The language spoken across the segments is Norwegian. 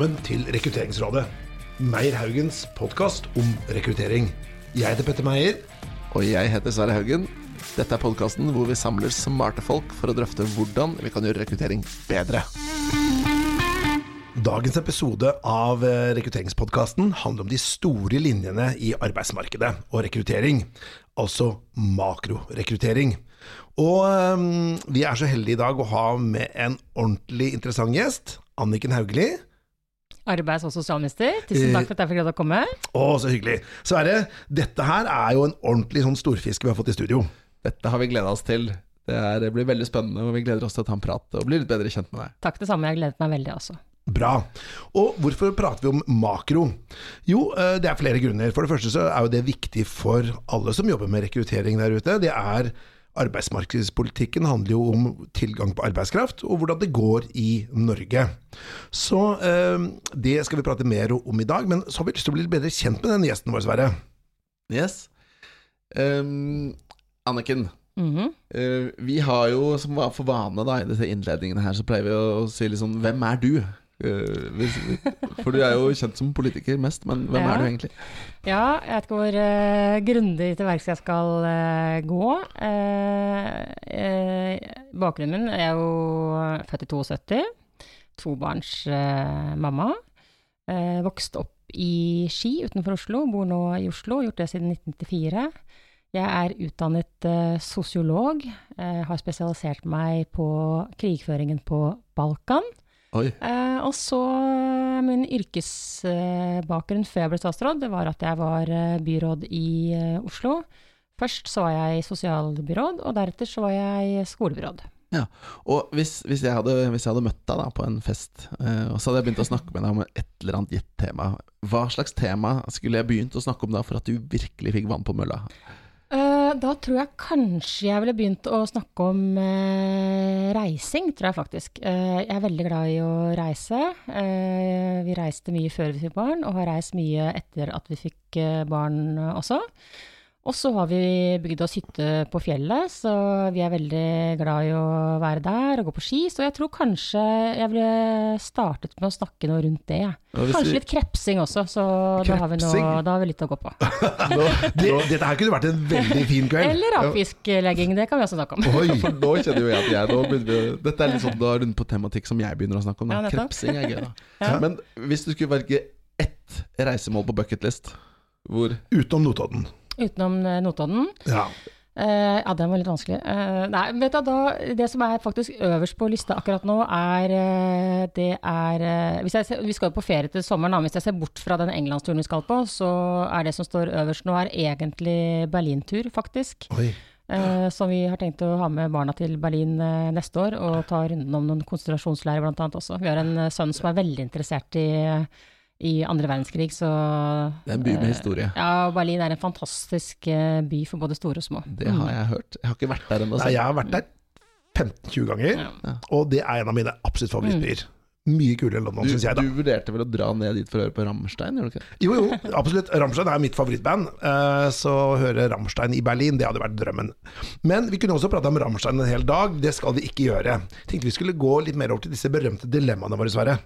velkommen til Rekrutteringsrådet. Meyer Haugens podkast om rekruttering. Jeg heter Petter Meyer. Og jeg heter Sverre Haugen. Dette er podkasten hvor vi samler smarte folk for å drøfte hvordan vi kan gjøre rekruttering bedre. Dagens episode av eh, rekrutteringspodkasten handler om de store linjene i arbeidsmarkedet og rekruttering. Altså makrorekruttering. Og um, vi er så heldige i dag å ha med en ordentlig interessant gjest. Anniken Hauglie. Arbeids- og sosialminister, tusen takk for at jeg fikk lov til å komme. Å, så hyggelig. Sverre, dette her er jo en ordentlig sånn storfisk vi har fått i studio. Dette har vi gleda oss til. Det, er, det blir veldig spennende, og vi gleder oss til å ta en prat og bli litt bedre kjent med deg. Takk det samme, jeg gledet meg veldig også. Bra. Og hvorfor prater vi om makro? Jo, eh, det er flere grunner. For det første så er jo det viktig for alle som jobber med rekruttering der ute. Det er Arbeidsmarkedspolitikken handler jo om tilgang på arbeidskraft, og hvordan det går i Norge. Så eh, det skal vi prate mer om i dag, men så har vi lyst til å bli litt bedre kjent med den gjesten vår, Sverre. Yes. Um, Anniken, mm -hmm. uh, vi har jo som var for vane da i disse innledningene her, så pleier vi å si liksom Hvem er du? Eh, for du er jo kjent som politiker mest, men hvem Ja. er du egentlig? Ja, jeg vet ikke hvor uh, grundig til verks jeg skal uh, gå. Uh, bakgrunnen min er jo født i 72, tobarnsmamma. mamma. Vokst opp i Ski utenfor Oslo, bor nå i Oslo, gjort det siden 1994. Jeg er utdannet sosiolog, har spesialisert meg på krigføringen på Balkan. Eh, og så eh, min yrkesbakgrunn før jeg ble statsråd, det var at jeg var eh, byråd i Oslo. Først så var jeg sosialbyråd, og deretter så var jeg skolebyråd. Ja, og hvis, hvis, jeg hadde, hvis jeg hadde møtt deg da på en fest, uh, og så hadde jeg begynt å snakke med deg om et eller annet gitt tema, hva slags tema skulle jeg begynt å snakke om da for at du virkelig fikk vann på mølla? Da tror jeg kanskje jeg ville begynt å snakke om eh, reising, tror jeg faktisk. Eh, jeg er veldig glad i å reise. Eh, vi reiste mye før vi fikk barn, og har reist mye etter at vi fikk eh, barn også. Og så har vi bygd oss hytte på fjellet, så vi er veldig glad i å være der og gå på ski. Så jeg tror kanskje jeg ville startet med å snakke noe rundt det. Kanskje litt krepsing også, så da har, vi noe, da har vi litt å gå på. Nå, Det, dette her kunne vært en veldig fin kveld. Eller rakfisklegging, det kan vi også snakke om. Oi. for nå kjenner jo jeg at jeg nå begynner Dette er litt sånn da runde rundt på tematikk som jeg begynner å snakke om. Da. Ja. Krepsing er gøy, da. Ja. Men hvis du skulle velge ett reisemål på bucketlist, hvor Utenom Notodden. Utenom eh, Notodden. Ja. Uh, ja, den var litt vanskelig. Uh, nei, vet du, da, det som er faktisk øverst på lista akkurat nå, er uh, Det er ser, Vi skal jo på ferie til sommeren, da. Hvis jeg ser bort fra den englandsturen vi skal på, så er det som står øverst nå, er egentlig Berlintur, faktisk. Oi. Uh, som vi har tenkt å ha med barna til Berlin uh, neste år, og ta runden om noen konsentrasjonsleirer annet også. Vi har en uh, sønn som er veldig interessert i, i andre verdenskrig, så Det er en by med eh, historie. Ja, Berlin er en fantastisk eh, by for både store og små. Det har jeg hørt. Jeg har ikke vært der ennå. Jeg har vært der 15-20 ganger, Ja. og det er en av mine absolutt favorittbyer. Mye kulere enn London, syns jeg, da. du vurderte vel å dra ned dit for å høre på Rammstein, gjorde du ikke? Jo, jo, absolutt. Rammstein er mitt favorittband, eh, så å høre Rammstein i Berlin, det hadde vært drømmen. Men vi kunne også prate om Rammstein en hel dag, det skal vi ikke gjøre. Tenkte vi skulle gå litt mer over til disse berømte dilemmaene våre, Sverre.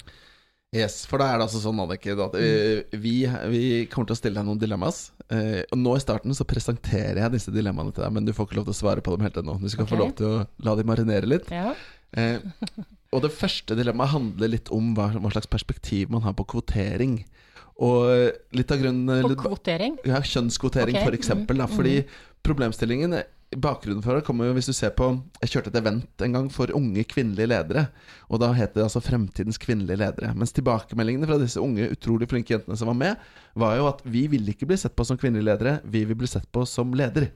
Yes, for da er det altså sånn, Annike, at eh, vi, vi kommer til å stille deg noen dilemmas. eh, og nå i starten så presenterer jeg disse dilemmaene til deg, men du får ikke lov til å svare på dem helt ennå. Du skal få lov til å la dem marinere litt. Ja. Eh, og det første dilemmaet handler litt om hva, hva slags perspektiv man har på kvotering. Og litt av grunnen På kvotering. Ja, kjønnskvotering, Ok, for eksempel. Da, mhm, fordi problemstillingen Bakgrunnen for det kommer jo hvis du ser på Jeg kjørte et event en gang for unge kvinnelige ledere. Og da het det altså Fremtidens kvinnelige ledere. Mens tilbakemeldingene fra disse unge, utrolig flinke jentene som var med, var jo at vi vil ikke bli sett på som kvinnelige ledere, vi vil bli sett på som leder.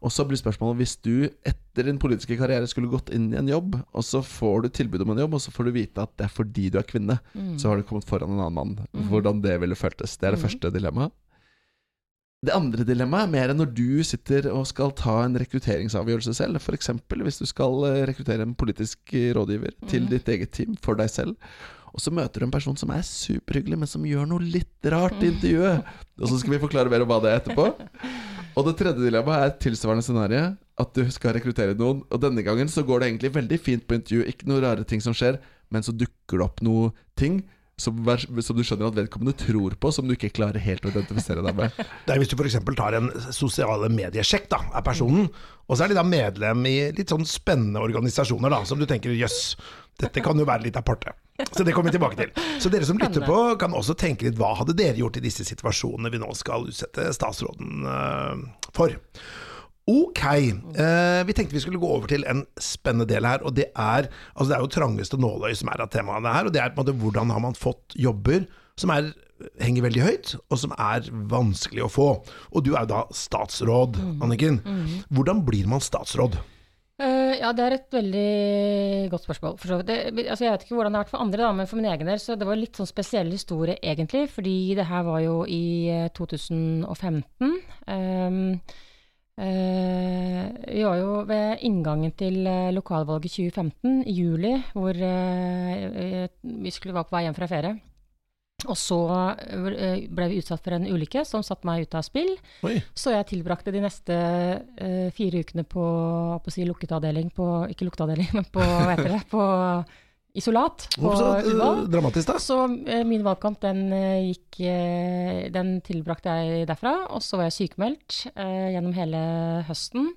Og så blir spørsmålet hvis du etter din politiske karriere skulle gått inn i en jobb, og så får du tilbud om en jobb, og så får du vite at det er fordi du er kvinne, så har du kommet foran en annen mann. Hvordan det ville føltes. Det er det Mhm. første dilemmaet. Det andre dilemmaet er mer enn når du sitter og skal ta en rekrutteringsavgjørelse selv. F.eks. hvis du skal eh, rekruttere en politisk eh, rådgiver til Mhm. ditt eget team for deg selv. Og så møter du en person som er superhyggelig, men som gjør noe litt rart i intervjuet. Og så skal vi forklare mer om hva det er etterpå. Og det tredje dilemmaet er et tilsvarende scenario. At du skal rekruttere noen. Og denne gangen så går det egentlig veldig fint på intervju. Ikke noen rare ting som skjer, men så dukker det opp noe ting som, som du skjønner at vedkommende tror på, som du ikke klarer helt å identifisere deg med. Det er hvis du f.eks. tar en sosiale mediesjekk da, av personen, og så er de da medlem i litt sånn spennende organisasjoner da, som du tenker jøss, dette kan jo være litt aparte. Så det kommer vi tilbake til. Så dere som lytter på, kan også tenke litt hva hadde dere gjort i disse situasjonene vi nå skal utsette statsråden eh, for. Ok, eh, vi tenkte vi skulle gå over til en spennende del her, og det er altså det er jo trangeste nåløy som er av temaene her, og det er på en måte hvordan har man fått jobber som er, henger veldig høyt, og som er vanskelig å få. Og du er jo da statsråd, Anniken. Hvordan blir man statsråd? Eh, ja, det er et veldig godt spørsmål. For så vidt. det, altså jeg vet ikke hvordan det har vært for andre, da, men for min egen del så det var litt sånn spesiell historie egentlig. Fordi det her var jo i eh, 2015. Um, eh, vi var jo ved inngangen til eh, lokalvalget 2015, i juli, hvor eh, vi skulle være på vei hjem fra ferie. Og så eh, ble vi utsatt for en ulykke som satte meg ut av spill. Oi. Så jeg tilbrakte de neste eh, fire ukene på, på si lukket avdeling, på, ikke lukket avdeling, men på, hva heter det, på isolat på Ullevål. eh, dramatisk, da? Så eh, min valgkamp, den eh, gikk Den tilbrakte jeg derfra. Og så var jeg sykemeldt gjennom hele høsten.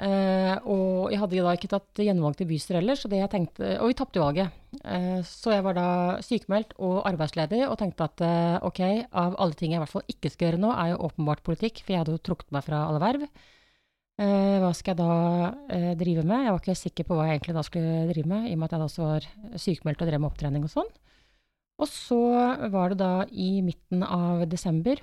Eh, og jeg hadde jo da ikke tatt gjenvalg til bystyret heller, så det jeg tenkte Og vi tapte valget. Eh, så jeg var da sykemeldt og arbeidsledig og tenkte at eh, ok, av alle ting jeg i hvert fall ikke skal gjøre nå, er jo åpenbart politikk, for jeg hadde jo trukket meg fra alle verv. Eh, hva skal jeg da eh, drive med? Jeg var ikke sikker på hva jeg egentlig da skulle drive med, i og med at jeg da også var sykemeldt og drev med opptrening og sånn. Og så var det da i midten av desember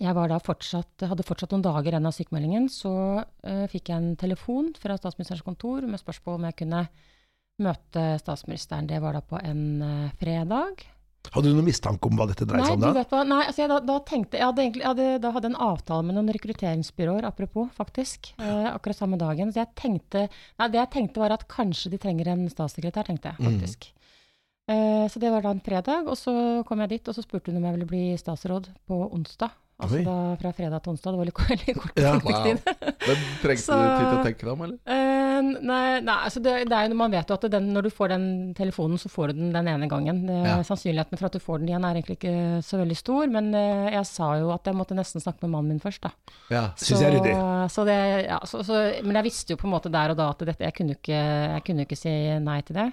jeg fortsatt, hadde fortsatt noen dager igjen av sykemeldingen, så uh, fikk jeg en telefon fra statsministerens kontor med spørsmål om jeg kunne møte statsministeren. Det var da på en uh, fredag. Hadde du noen mistanke om hva dette dreide seg om du da? vet hva, nei, altså jeg da, da tenkte jeg hadde, egentlig, jeg hadde, da hadde en avtale med noen rekrutteringsbyråer, apropos, faktisk, eh, akkurat samme dagen. Så jeg tenkte, nei, det jeg tenkte var at kanskje de trenger en statssekretær, tenkte jeg faktisk. Eh, så det var da en fredag, og så kom jeg dit, og så spurte hun om jeg ville bli statsråd på onsdag. Altså da fra fredag til onsdag, det var litt, veldig kort Ja, wow. Men trengte Så- du tid til å tenke deg om, eller? Eh, nei, nei altså det, det jo, man vet jo at den, når du får den telefonen, så får du den den ene gangen. Det, Ja. Sannsynligheten for at du får den igjen er egentlig ikke så veldig stor, men eh, jeg sa jo at jeg måtte nesten snakke med mannen min først, da. Ja. Syns jeg ryddig. Så det, ja, så, så, men jeg visste jo på en måte der og da at dette, jeg kunne ikke, jeg kunne ikke si nei til det.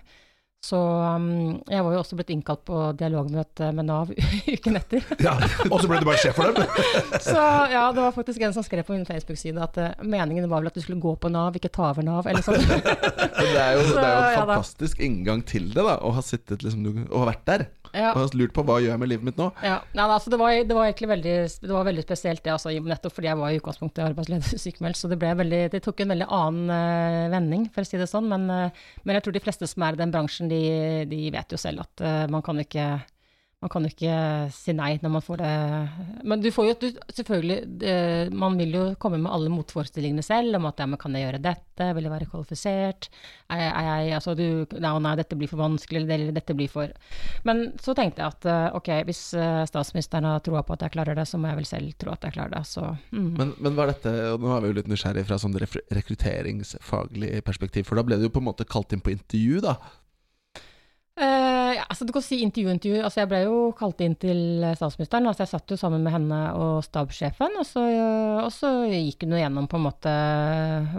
Så um, jeg var jo også blitt innkalt på dialogmøte med Nav uken etter. Ja, og så ble du bare sjef for dem? Så ja, det var faktisk en som skrev på min Facebook-side at uh, meningen var vel at du skulle gå på Nav, ikke ta over Nav, eller sånn. Men det er jo, Så, det er jo en ja da. fantastisk inngang til det, da. Å ha sittet liksom, du- og ha vært der. Ja. Og ha lurt på hva jeg gjør med livet mitt nå. Ja, nei, altså det, var, det var egentlig veldig, det var veldig spesielt, det, altså, nettopp fordi jeg var i utgangspunktet arbeidsledig sykemeldt. Så det, veldig, det tok en veldig annen uh, vending, for å si det sånn. Men, uh, men jeg tror de fleste som er i den bransjen, de, de vet jo selv at uh, man kan ikke man kan jo ikke si nei når man får det Men du får jo du, selvfølgelig Man vil jo komme med alle motforestillingene selv om at ja, men kan jeg gjøre dette, vil jeg være kvalifisert? Er, er jeg Altså du Nei, nei, dette blir for vanskelig, eller dette blir for Men så tenkte jeg at eh, ok, hvis eh, statsministeren har troa på at jeg klarer det, så må jeg vel selv tro at jeg klarer det. Så mm. Men, men var dette og Nå er vi jo litt nysgjerrig fra sånn rekrutteringsfaglig perspektiv, for da ble du jo på en måte kalt inn på intervju, da. Eh, ja, altså Du kan si intervju, intervju. Altså Jeg ble jo kalt inn til eh, statsministeren. altså Jeg satt jo sammen med henne og stabssjefen, og så, og så gikk hun gjennom på en måte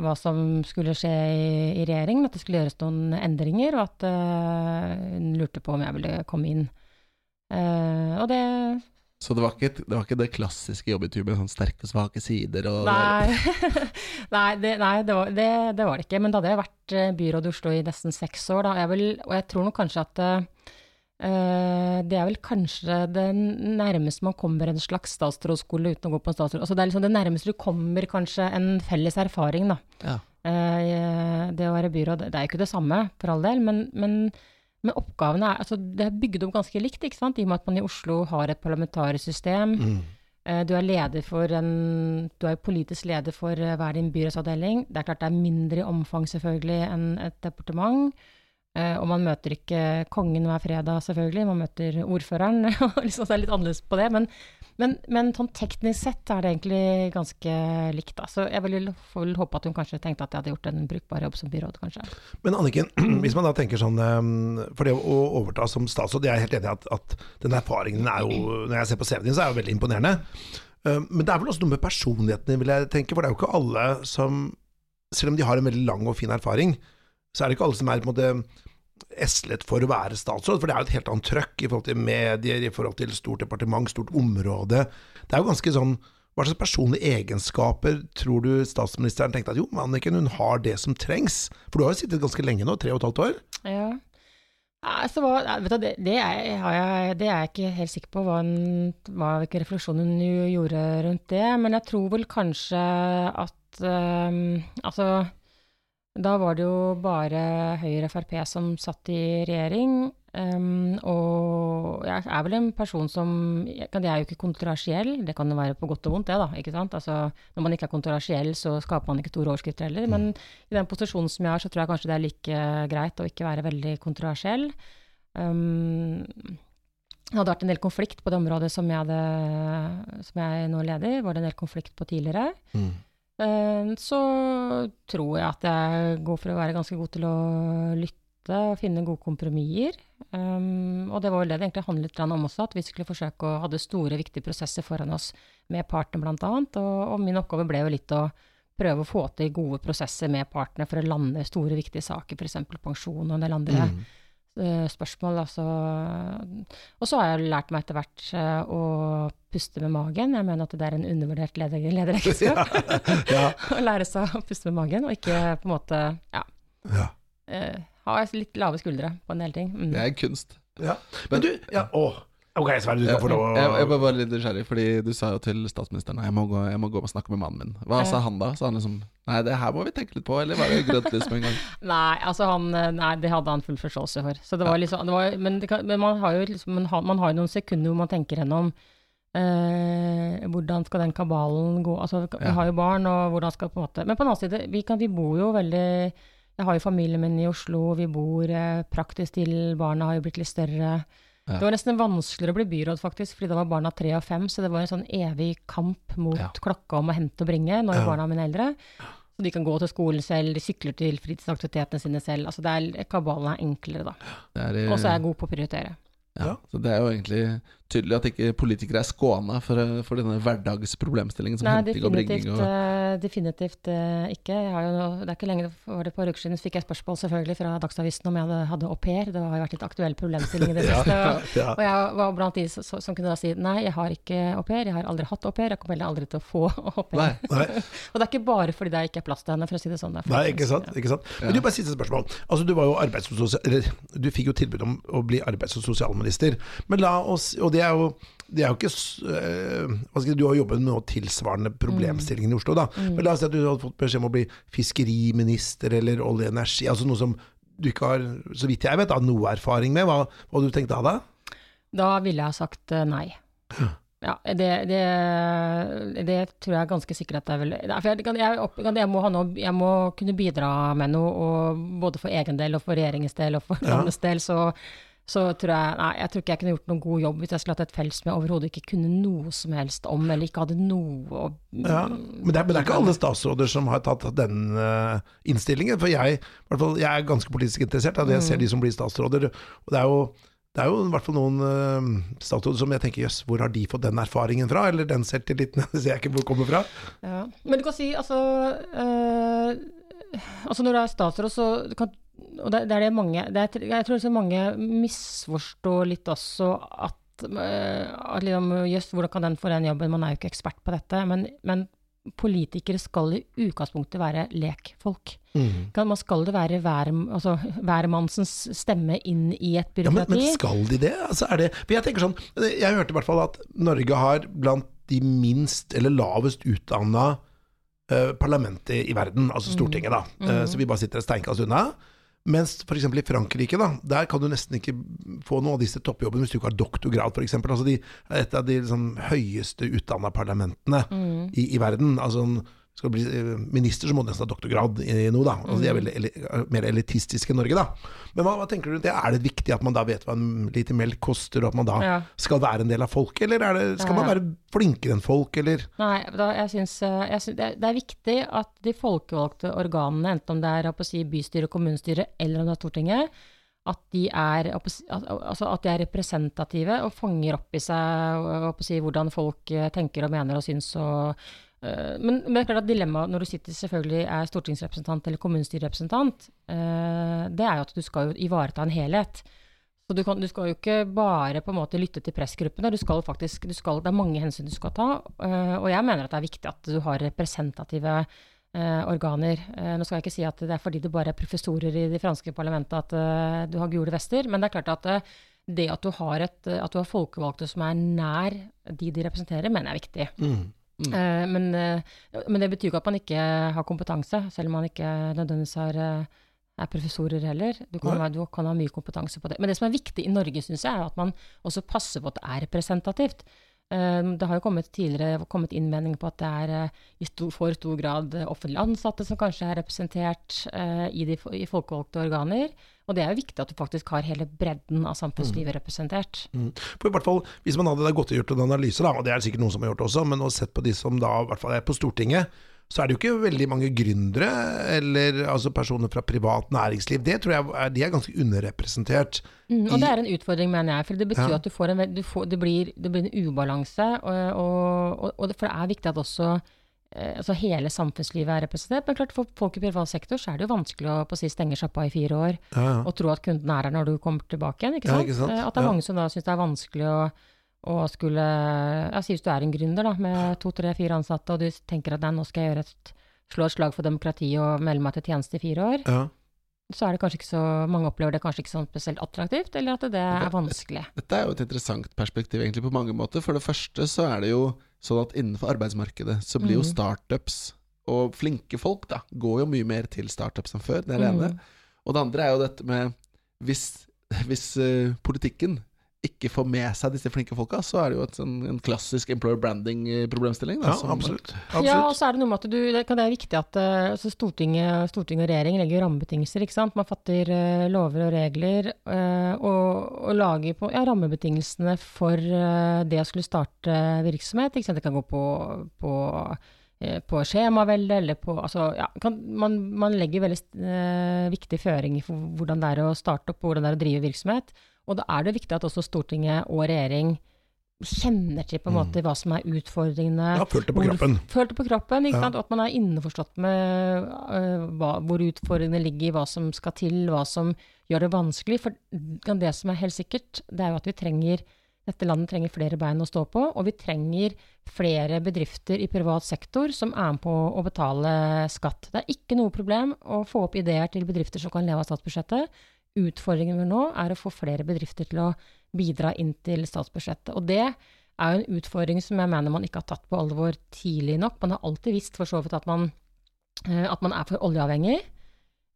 hva som skulle skje i, i regjeringen. At det skulle gjøres noen endringer, og at uh, hun lurte på om jeg ville komme inn. Uh, og det Så det var ikke, det, var ikke det klassiske jobbetur med sånn sterke og svake sider og Nei, nei, det, nei det, var, det, det var det ikke. Men da hadde jeg vært eh, byråd i Oslo i nesten seks år. Jeg vil, og jeg tror nok kanskje at Uh, det er vel kanskje det nærmeste man kommer en slags statsrådsskole uten å gå på en statsråd. Altså det er liksom det nærmeste du kommer kanskje en felles erfaring, da. Ja. Uh, det å være byråd, det er jo ikke det samme, for all del, men, men, men oppgavene er altså Det er bygd opp ganske likt, ikke sant? i og med at man i Oslo har et parlamentarisk system. Mm. Eh, Du er leder for en Du er politisk leder for eh, hver din byrådsavdeling. Det er klart det er mindre i omfang selvfølgelig enn et departement. Eh, og man møter ikke kongen hver fredag, selvfølgelig. Man møter ordføreren. og liksom, det er litt annerledes på det. Men, men, men sånn teknisk sett er det egentlig ganske likt. Da. Så jeg vil, vel håpe at hun kanskje tenkte at jeg hadde gjort en brukbar jobb som byråd, kanskje. Men Anniken, hvis man da tenker sånn eh, For det å overta som statsråd, jeg er helt enig i at, at den erfaringen er jo Når jeg ser på CV-en din, så er det veldig imponerende. Eh, Men det er vel også noe med personlighetene, vil jeg tenke. For det er jo ikke alle som Selv om de har en veldig lang og fin erfaring, så er det ikke alle som er på en måte eslet for å være statsråd. For det er jo et helt annet trøkk i forhold til medier, i forhold til stort departement, stort område. Det er jo ganske sånn Hva slags personlige egenskaper tror du statsministeren tenkte at jo, Anniken, hun har det som trengs? For du har jo sittet ganske lenge nå, tre og et halvt år. Ja. Altså, du, det, det, er, jeg, det er jeg ikke helt sikker på hva, en, hva hvilken refleksjon hun gjorde rundt det. Men jeg tror vel kanskje at øhm, Altså, da var det jo bare Høyre og Frp som satt i regjering. Um, og jeg er vel en person som Jeg, er jo ikke kontroversiell. Det kan jo være på godt og vondt, det, da. ikke sant? Altså, når man ikke er kontroversiell, så skaper man ikke store overskrifter heller. Men i den posisjonen som jeg har, så tror jeg kanskje det er like greit å ikke være veldig kontroversiell. Um, det hadde vært en del konflikt på det området som jeg, hadde, som jeg nå leder. Var det en del konflikt på tidligere. Eh, Så tror jeg at jeg går for å være ganske god til å lytte og finne gode kompromisser. Um, og det var vel det det egentlig handlet om også, at vi skulle forsøke å hadde store, viktige prosesser foran oss med partene bl.a. Og, og min oppgave ble jo litt å prøve å få til gode prosesser med partene for å lande store, viktige saker, f.eks. pensjon og en del andre eh, spørsmål. Altså. Og så har jeg lært meg etter hvert eh, å puste med magen. Jeg mener at det er en undervurdert leder- lederegenskap. Ja. Å lære seg å puste med magen, og ikke på en måte ja, Ja. Uh, ha litt lave skuldre på en del ting. Mm. Det er kunst. ja. Men du ja, å, Ok, Sverre, du skal få lov å Jeg, jeg var bare litt nysgjerrig, fordi du sa jo til statsministeren jeg må gå, jeg må gå og snakke med mannen min. Hva sa han da? Sa han liksom Nei, det her må vi tenke litt på, eller var det grønt lys med en gang? Nei, altså han, eh, nei, det hadde han full forståelse for. Så det var liksom, det var, men, det kan, men man har jo liksom, man har, man har noen sekunder hvor man tenker gjennom eh, hvordan skal den kabalen gå. Altså, vi Ja. har jo barn, og hvordan skal på en måte Men på den annen side, vi, kan, vi bor jo veldig Jeg har jo familien min i Oslo, vi bor eh, praktisk til, barna har jo blitt litt større. Ja. Det var nesten vanskeligere å bli byråd, faktisk, fordi da var barna tre og fem, så det var en sånn evig kamp mot Ja. klokka om å hente og bringe når Ja. barna mine er eldre. Så de kan gå til skolen selv, de sykler til fritidsaktivitetene sine selv. Altså det er, kabalen er enklere, da. Det er, eh, Og så er jeg god på å prioritere. ja. Så det er jo egentlig tydelig at ikke politikere er skåna for, for denne hverdagsproblemstillingen som Nei, henting og bringing definitivt, og eh, definitivt uh, ikke. Jo, det er ikke lenge, var det på uker siden fikk jeg spørsmål selvfølgelig fra Dagsavisen om jeg hadde, hadde au pair. Det har jo vært litt aktuell problemstilling i det siste. og- ja. Og jeg var blant de som, som kunne da si nei, jeg har ikke au pair, jeg har aldri hatt au pair, jeg kommer heller aldri til å få au pair. Og det er ikke bare fordi det ikke er plass til henne, for å si det sånn. det Nei, ikke sant. Ikke sant? Men du, bare siste spørsmål. Altså, du var jo arbeids- og sosial... Eller, du fikk jo tilbud om å bli arbeids- og sosialminister. Men la oss Og det er jo det er jo ikke jeg, Du har jobbet med noe tilsvarende problemstillingen i Oslo, da. Men la oss si at du hadde fått beskjed om å bli fiskeriminister eller olje og energi. Altså noe som du ikke har, så vidt jeg vet, har noe erfaring med. Hva, hva hadde du tenkt da? da? Da ville jeg sagt eh, nei. Ja, det, det, det tror jeg er ganske sikkert at jeg vil jeg, jeg, jeg, må ha noe, jeg må kunne bidra med noe, både for egen del og for regjeringens del og for Ja. landets del, så, så tror jeg Nei, jeg tror ikke jeg kunne gjort noen god jobb hvis jeg skulle hatt et felt som jeg overhodet ikke kunne noe som helst om, eller ikke hadde noe å Ja, men det, er, men det er ikke alle statsråder som har tatt den uh, innstillingen. For jeg, hvert fall, jeg er ganske politisk interessert. Da, jeg ser de som blir statsråder. Og det er jo, det er jo i hvert fall noen uh, statsråder som jeg tenker jøss, hvor har de fått den erfaringen fra? Eller den selvtilliten, det ser jeg ikke hvor det kommer fra. Ja. Men du kan si, altså uh, Altså når du er statsråd, så du kan, Og det, det er det mange det er, Jeg tror så mange misforstår litt også at, eh, at liksom, Jøss, hvordan kan den få den jobben? Man er jo ikke ekspert på dette. Men, men politikere skal i utgangspunktet være lekfolk. Mm. Man skal det være hver, altså, hvermannsens stemme inn i et Ja, men, men skal de det? Altså, er det? For jeg tenker sånn, jeg hørte i hvert fall at Norge har blant de minst eller lavest utdanna uh, parlamentet i verden, altså Stortinget, da. Eh, så vi bare sitter et steinkast unna. Mens f.eks. i Frankrike, da, der kan du nesten ikke få noen av disse toppjobbene hvis du ikke har doktorgrad, f.eks. Altså de et av de liksom, høyeste utdanna parlamentene i, i verden. Altså, skal bli eh, minister, så må du nesten ha doktorgrad i noe, da. Altså, de er veldig eli mer elitistiske i Norge, da. Men hva, hva tenker du rundt det? Er det viktig at man da vet hva en liter melk koster, og at man da Ja. skal være en del av folket, eller er det, skal man være flinkere enn folk, eller? Nei, da, jeg eh, jeg synes det, er- det er viktig at de folkevalgte organene, enten om det er si, bystyre, kommunestyre eller om det er Stortinget, at de er, altså at de er representative og fanger opp i seg si, hvordan folk eh, tenker og mener og syns. Og, eh, men, men det er klart at dilemmaet når du sitter selvfølgelig er stortingsrepresentant eller kommunestyrerepresentant, eh, det er jo at du skal ivareta en helhet. Så du, kan, du skal jo ikke bare på en måte lytte til pressgruppene, du skal faktisk, du skal, det er mange hensyn du skal ta. øh, og jeg mener at det er viktig at du har representative organer. Eh, nå skal jeg ikke si at det er fordi det bare er professorer i det franske parlamentet at du har gule vester, men det er klart at det at du, har et, at du har folkevalgte som er nær de de representerer, mener jeg er viktig. Mm. Eh, men, eh, men det betyr ikke at man ikke har kompetanse, selv om man ikke nødvendigvis har, eh, er professorer heller. Du kan, ja. du kan ha mye kompetanse på det. Men det som er viktig i Norge, syns jeg, er at man også passer på at det er representativt. Eh, Det har jo kommet tidligere kommet innvendinger på at det er eh, i stor, for stor grad eh, offentlig ansatte som kanskje er representert eh, i, de, i folkevalgte organer. Og det er jo viktig at du faktisk har hele bredden av samfunnslivet representert. Mm. For i hvert fall, Hvis man hadde da gått og gjort en analyse, da, og det er sikkert noen som har gjort også, men å sett på de som da i hvert fall er på Stortinget, så er det jo ikke veldig mange gründere, eller altså personer fra privat næringsliv. Det tror jeg er, de er ganske underrepresentert. Mm, og i- det er en utfordring, mener jeg. For det betyr Ja. at du får en, du får, det, blir, det blir en ubalanse. Og, og, og, for det er viktig at også eh, altså hele samfunnslivet er representert. Men klart for folk i privat sektor så er det jo vanskelig å på si, stenge sjappa i fire år Ja, ja. og tro at kunden er der når du kommer tilbake igjen. Ikke sant? ikke sant? Eh, At det er mange som da syns det er vanskelig å, å skulle ja, Si hvis du er en gründer da, med to, tre, fire ansatte, og du tenker at nei, nå skal jeg gjøre et, slå et slag for demokrati og melde meg til tjeneste i fire år, Ja. så er det kanskje ikke så mange opplever det kanskje ikke sånn spesielt attraktivt, eller at det er vanskelig. Dette er jo et interessant perspektiv egentlig på mange måter. For det første så er det jo sånn at innenfor arbeidsmarkedet så blir jo Mm. startups og flinke folk da, går jo mye mer til startups enn før. Det er det Mm. ene. Og det andre er jo dette med Hvis, hvis uh, politikken ikke får med seg disse flinke folka, så er det jo et, en, en klassisk employer branding-problemstilling. ja, absolutt. Ja, og så er det noe med at du, det, er viktig at eh, altså Stortinget, Stortinget og regjering legger rammebetingelser. ikke sant? Man fatter eh, lover og regler eh, og, og lager på, ja, rammebetingelsene for eh, det å skulle starte virksomhet. ikke sant? Det kan gå på, på, eh, på skjemavelde eller på altså, ja, kan, man, man legger veldig eh, viktige føringer for hvordan det er å starte opp og hvordan det er å drive virksomhet. Og da er det viktig at også Stortinget og regjering kjenner til på en måte hva som er utfordringene. Ja, følt det på kroppen. Følt det på kroppen, ikke Ja. sant? At man er innforstått med uh, hva, hvor utfordringene ligger, hva som skal til, hva som gjør det vanskelig. For det som er helt sikkert, det er jo at vi trenger dette landet trenger flere bein å stå på, og vi trenger flere bedrifter i privat sektor som er med på å betale skatt. Det er ikke noe problem å få opp ideer til bedrifter som kan leve av statsbudsjettet. Utfordringen vår nå er å få flere bedrifter til å bidra inn til statsbudsjettet. Og det er jo en utfordring som jeg mener man ikke har tatt på alvor tidlig nok. Man har alltid visst for så vidt at man, eh, at man er for oljeavhengig.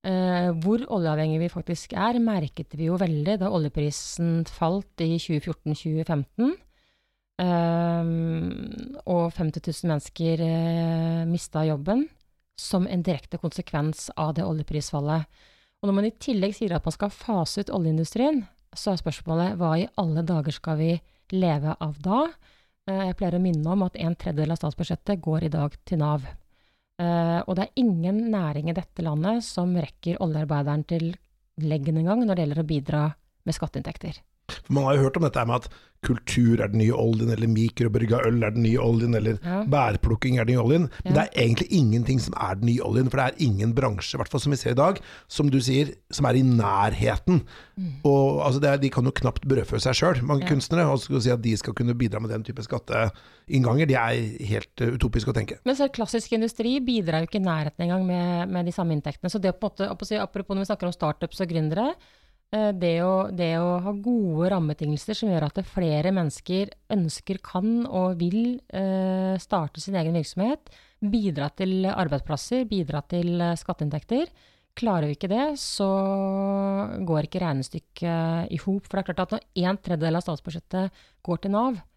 Eh, hvor oljeavhengig vi faktisk er, merket vi jo veldig da oljeprisen falt i 2014-2015. Eh, og 50 000 mennesker eh, mista jobben som en direkte konsekvens av det oljeprisfallet. Og når man i tillegg sier at man skal fase ut oljeindustrien, så er spørsmålet hva i alle dager skal vi leve av da? Eh, Jeg pleier å minne om at en tredjedel av statsbudsjettet går i dag til Nav. Eh, og det er ingen næring i dette landet som rekker oljearbeideren til leggen engang når det gjelder å bidra med skatteinntekter. For Man har jo hørt om dette med at kultur er den nye oljen, eller mikrobrygga øl er den nye oljen, eller Ja. bærplukking er den nye oljen. Men Ja. det er egentlig ingenting som er den nye oljen, for det er ingen bransje, i hvert fall som vi ser i dag, som du sier, som er i nærheten. Og altså, det er, De kan jo knapt brødfø seg sjøl, mange Mm. Ja. kunstnere. Og skal si at de skal kunne bidra med den type skatteinnganger, det er helt uh, utopisk å tenke. Men så klassisk industri bidrar jo ikke i nærheten engang med, med de samme inntektene. Så det på en måte, å apropos når vi snakker om startups og gründere, det å, det å ha gode rammebetingelser som gjør at flere mennesker ønsker, kan og vil eh, starte sin egen virksomhet, bidra til arbeidsplasser, bidra til eh, skatteinntekter. Klarer vi ikke det, så går ikke regnestykket i hop. For det er klart at når en tredjedel av statsbudsjettet går til Nav, Eh,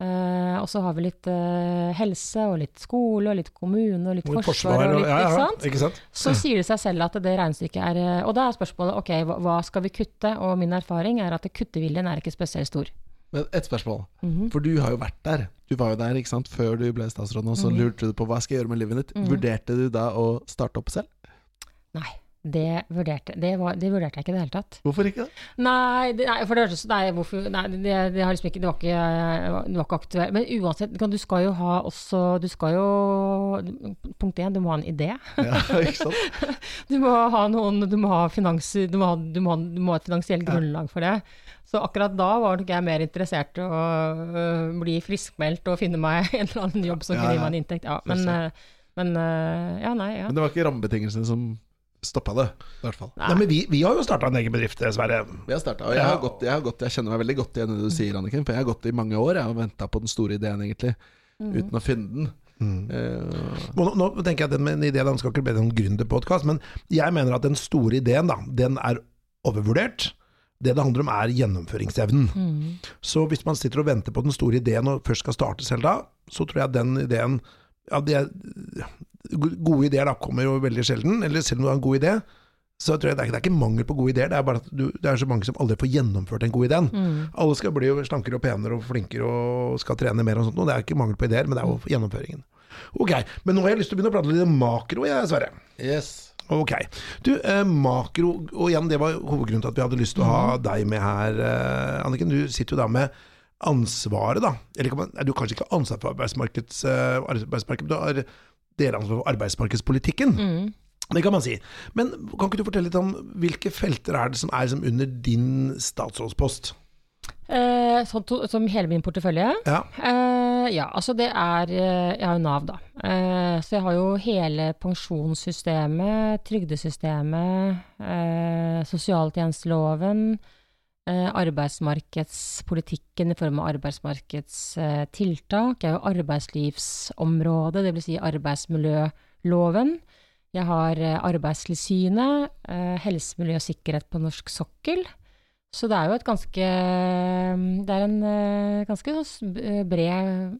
og så har vi litt eh, helse og litt skole og litt kommune og litt forsvar, og litt, ikke sant? Ikke sant? Så sier det seg selv at det regnestykket er eh, Og da er spørsmålet ok, hva, skal vi kutte? Og min erfaring er at kutteviljen er ikke spesielt stor. Men ett spørsmål. Mhm. For du har jo vært der. Du var jo der ikke sant? før du ble statsråd, og så Mhm. lurte du på hva skal jeg gjøre med livet ditt. Mhm. Vurderte du da å starte opp selv? Nei, det vurderte, det, var, det vurderte jeg ikke i det hele tatt. Hvorfor ikke det? Nei, det, nei for det hørtes Nei, hvorfor Nei, det, det har liksom ikke Det var ikke, det var ikke aktuelt. Men uansett, du skal jo ha også Du skal jo Punkt én, du må ha en idé. Ja, ikke sant? Du må ha noen Du må ha finans Du må ha, du må ha, du må ha et finansielt grunnlag for det. Så akkurat da var nok jeg mer interessert i å bli friskmeldt og finne meg en eller annen jobb som Ja, gi meg en inntekt. Ja, men, men Ja, nei, ja. Men det var ikke rammebetingelsene som stoppa det, i hvert fall. Nei, men vi, vi har jo starta en egen bedrift, dessverre. Vi har startet, og jeg, Ja. har gått, jeg, har gått, jeg kjenner meg veldig godt igjen i det du sier, Anniken. For jeg har gått i mange år Jeg har venta på den store ideen, egentlig. Uten å finne den. Mm. Uh, Nå, nå tenker jeg at den med en idé den skal ikke bli en gründerpodkast, men jeg mener at den store ideen, da, den er overvurdert. Det det handler om, er gjennomføringsevnen. Mm. Så hvis man sitter og venter på den store ideen og først skal starte selv da, så tror jeg den ideen ja, det Gode ideer da kommer jo veldig sjelden, eller selv om du har en god idé, så tror jeg det er, ikke- det er ikke mangel på gode ideer, det er bare at du, det er så mange som aldri får gjennomført den gode ideen. Mm. Alle skal bli jo slankere og penere og flinkere og skal trene mer og sånt, og det er ikke mangel på ideer, men det er jo gjennomføringen. Ok, men nå har jeg lyst til å begynne å prate litt om makro, jeg, Sverre. yes. Ok. Du, eh, makro, og igjen, det var hovedgrunnen til at vi hadde lyst til å ha deg med her, eh, Anniken. Du sitter jo da med ansvaret, da. Eller kan man, nei, du har kanskje ikke ansvar for arbeidsmarkedet, eh, arbeidsmarked, men du har delansvar for arbeidsmarkedspolitikken. Mm. Det kan man si. Men kan ikke du fortelle litt om hvilke felter er det som er som under din statsrådspost? Eh, sånn to, som hele min portefølje? Ja. Eh, ja, altså det er eh, Jeg har jo Nav, da. Eh, så jeg har jo hele pensjonssystemet, trygdesystemet, eh, sosialtjenesteloven, arbeidsmarkedspolitikken i form av arbeidsmarkedstiltak. Jeg har jo arbeidslivsområdet, dvs. Si arbeidsmiljøloven. Jeg har eh, Arbeidstilsynet, eh, helse, miljø og sikkerhet på norsk sokkel. Så det er jo et ganske Det er en eh, ganske så s- b- bred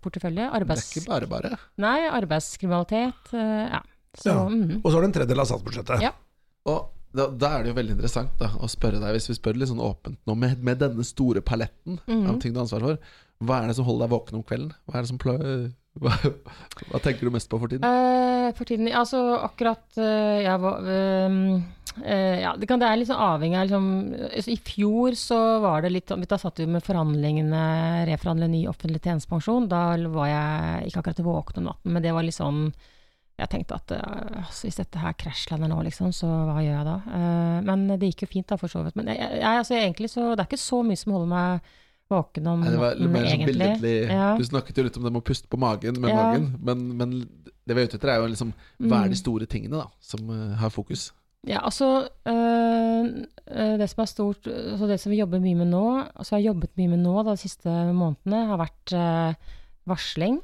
portefølje. portefølje. Det er ikke bare bare. Nei, arbeidskriminalitet. eh, ja. Så, Ja. mhm. Og så har du en tredjedel av statsbudsjettet. Ja. Og da, da er det jo veldig interessant da, å spørre deg, hvis vi spør litt sånn åpent nå, med, med denne store paletten Mhm. av ting du har ansvar for, hva er det som holder deg våken om kvelden? Hva er det som. Hva, hva tenker du mest på for tiden? Uh, for tiden Altså akkurat uh, jeg var uh, Ja, det, kan, det er litt sånn avhengig av liksom, altså, I fjor så var det litt Da satt vi med forhandlingene, reforhandle ny offentlig tjenestepensjon. Da var jeg ikke akkurat våken om natten, men det var litt sånn jeg tenkte at altså, hvis dette her krasjlander nå, liksom, så hva gjør jeg da? Uh, men det gikk jo fint, da, for så vidt. Men jeg, jeg, altså, egentlig så Det er ikke så mye som holder meg våken om Nei, det var natten, mer sånn billedlig Ja. Du snakket jo litt om det med å puste på magen med Ja. magen, men, men det vi er ute etter, er jo liksom hva er de Mm. store tingene da, som uh, har fokus? Ja, altså øh, Det som er stort altså Det som vi jobber mye med nå, altså jeg har jobbet mye med nå da, de siste månedene, har vært øh, varsling.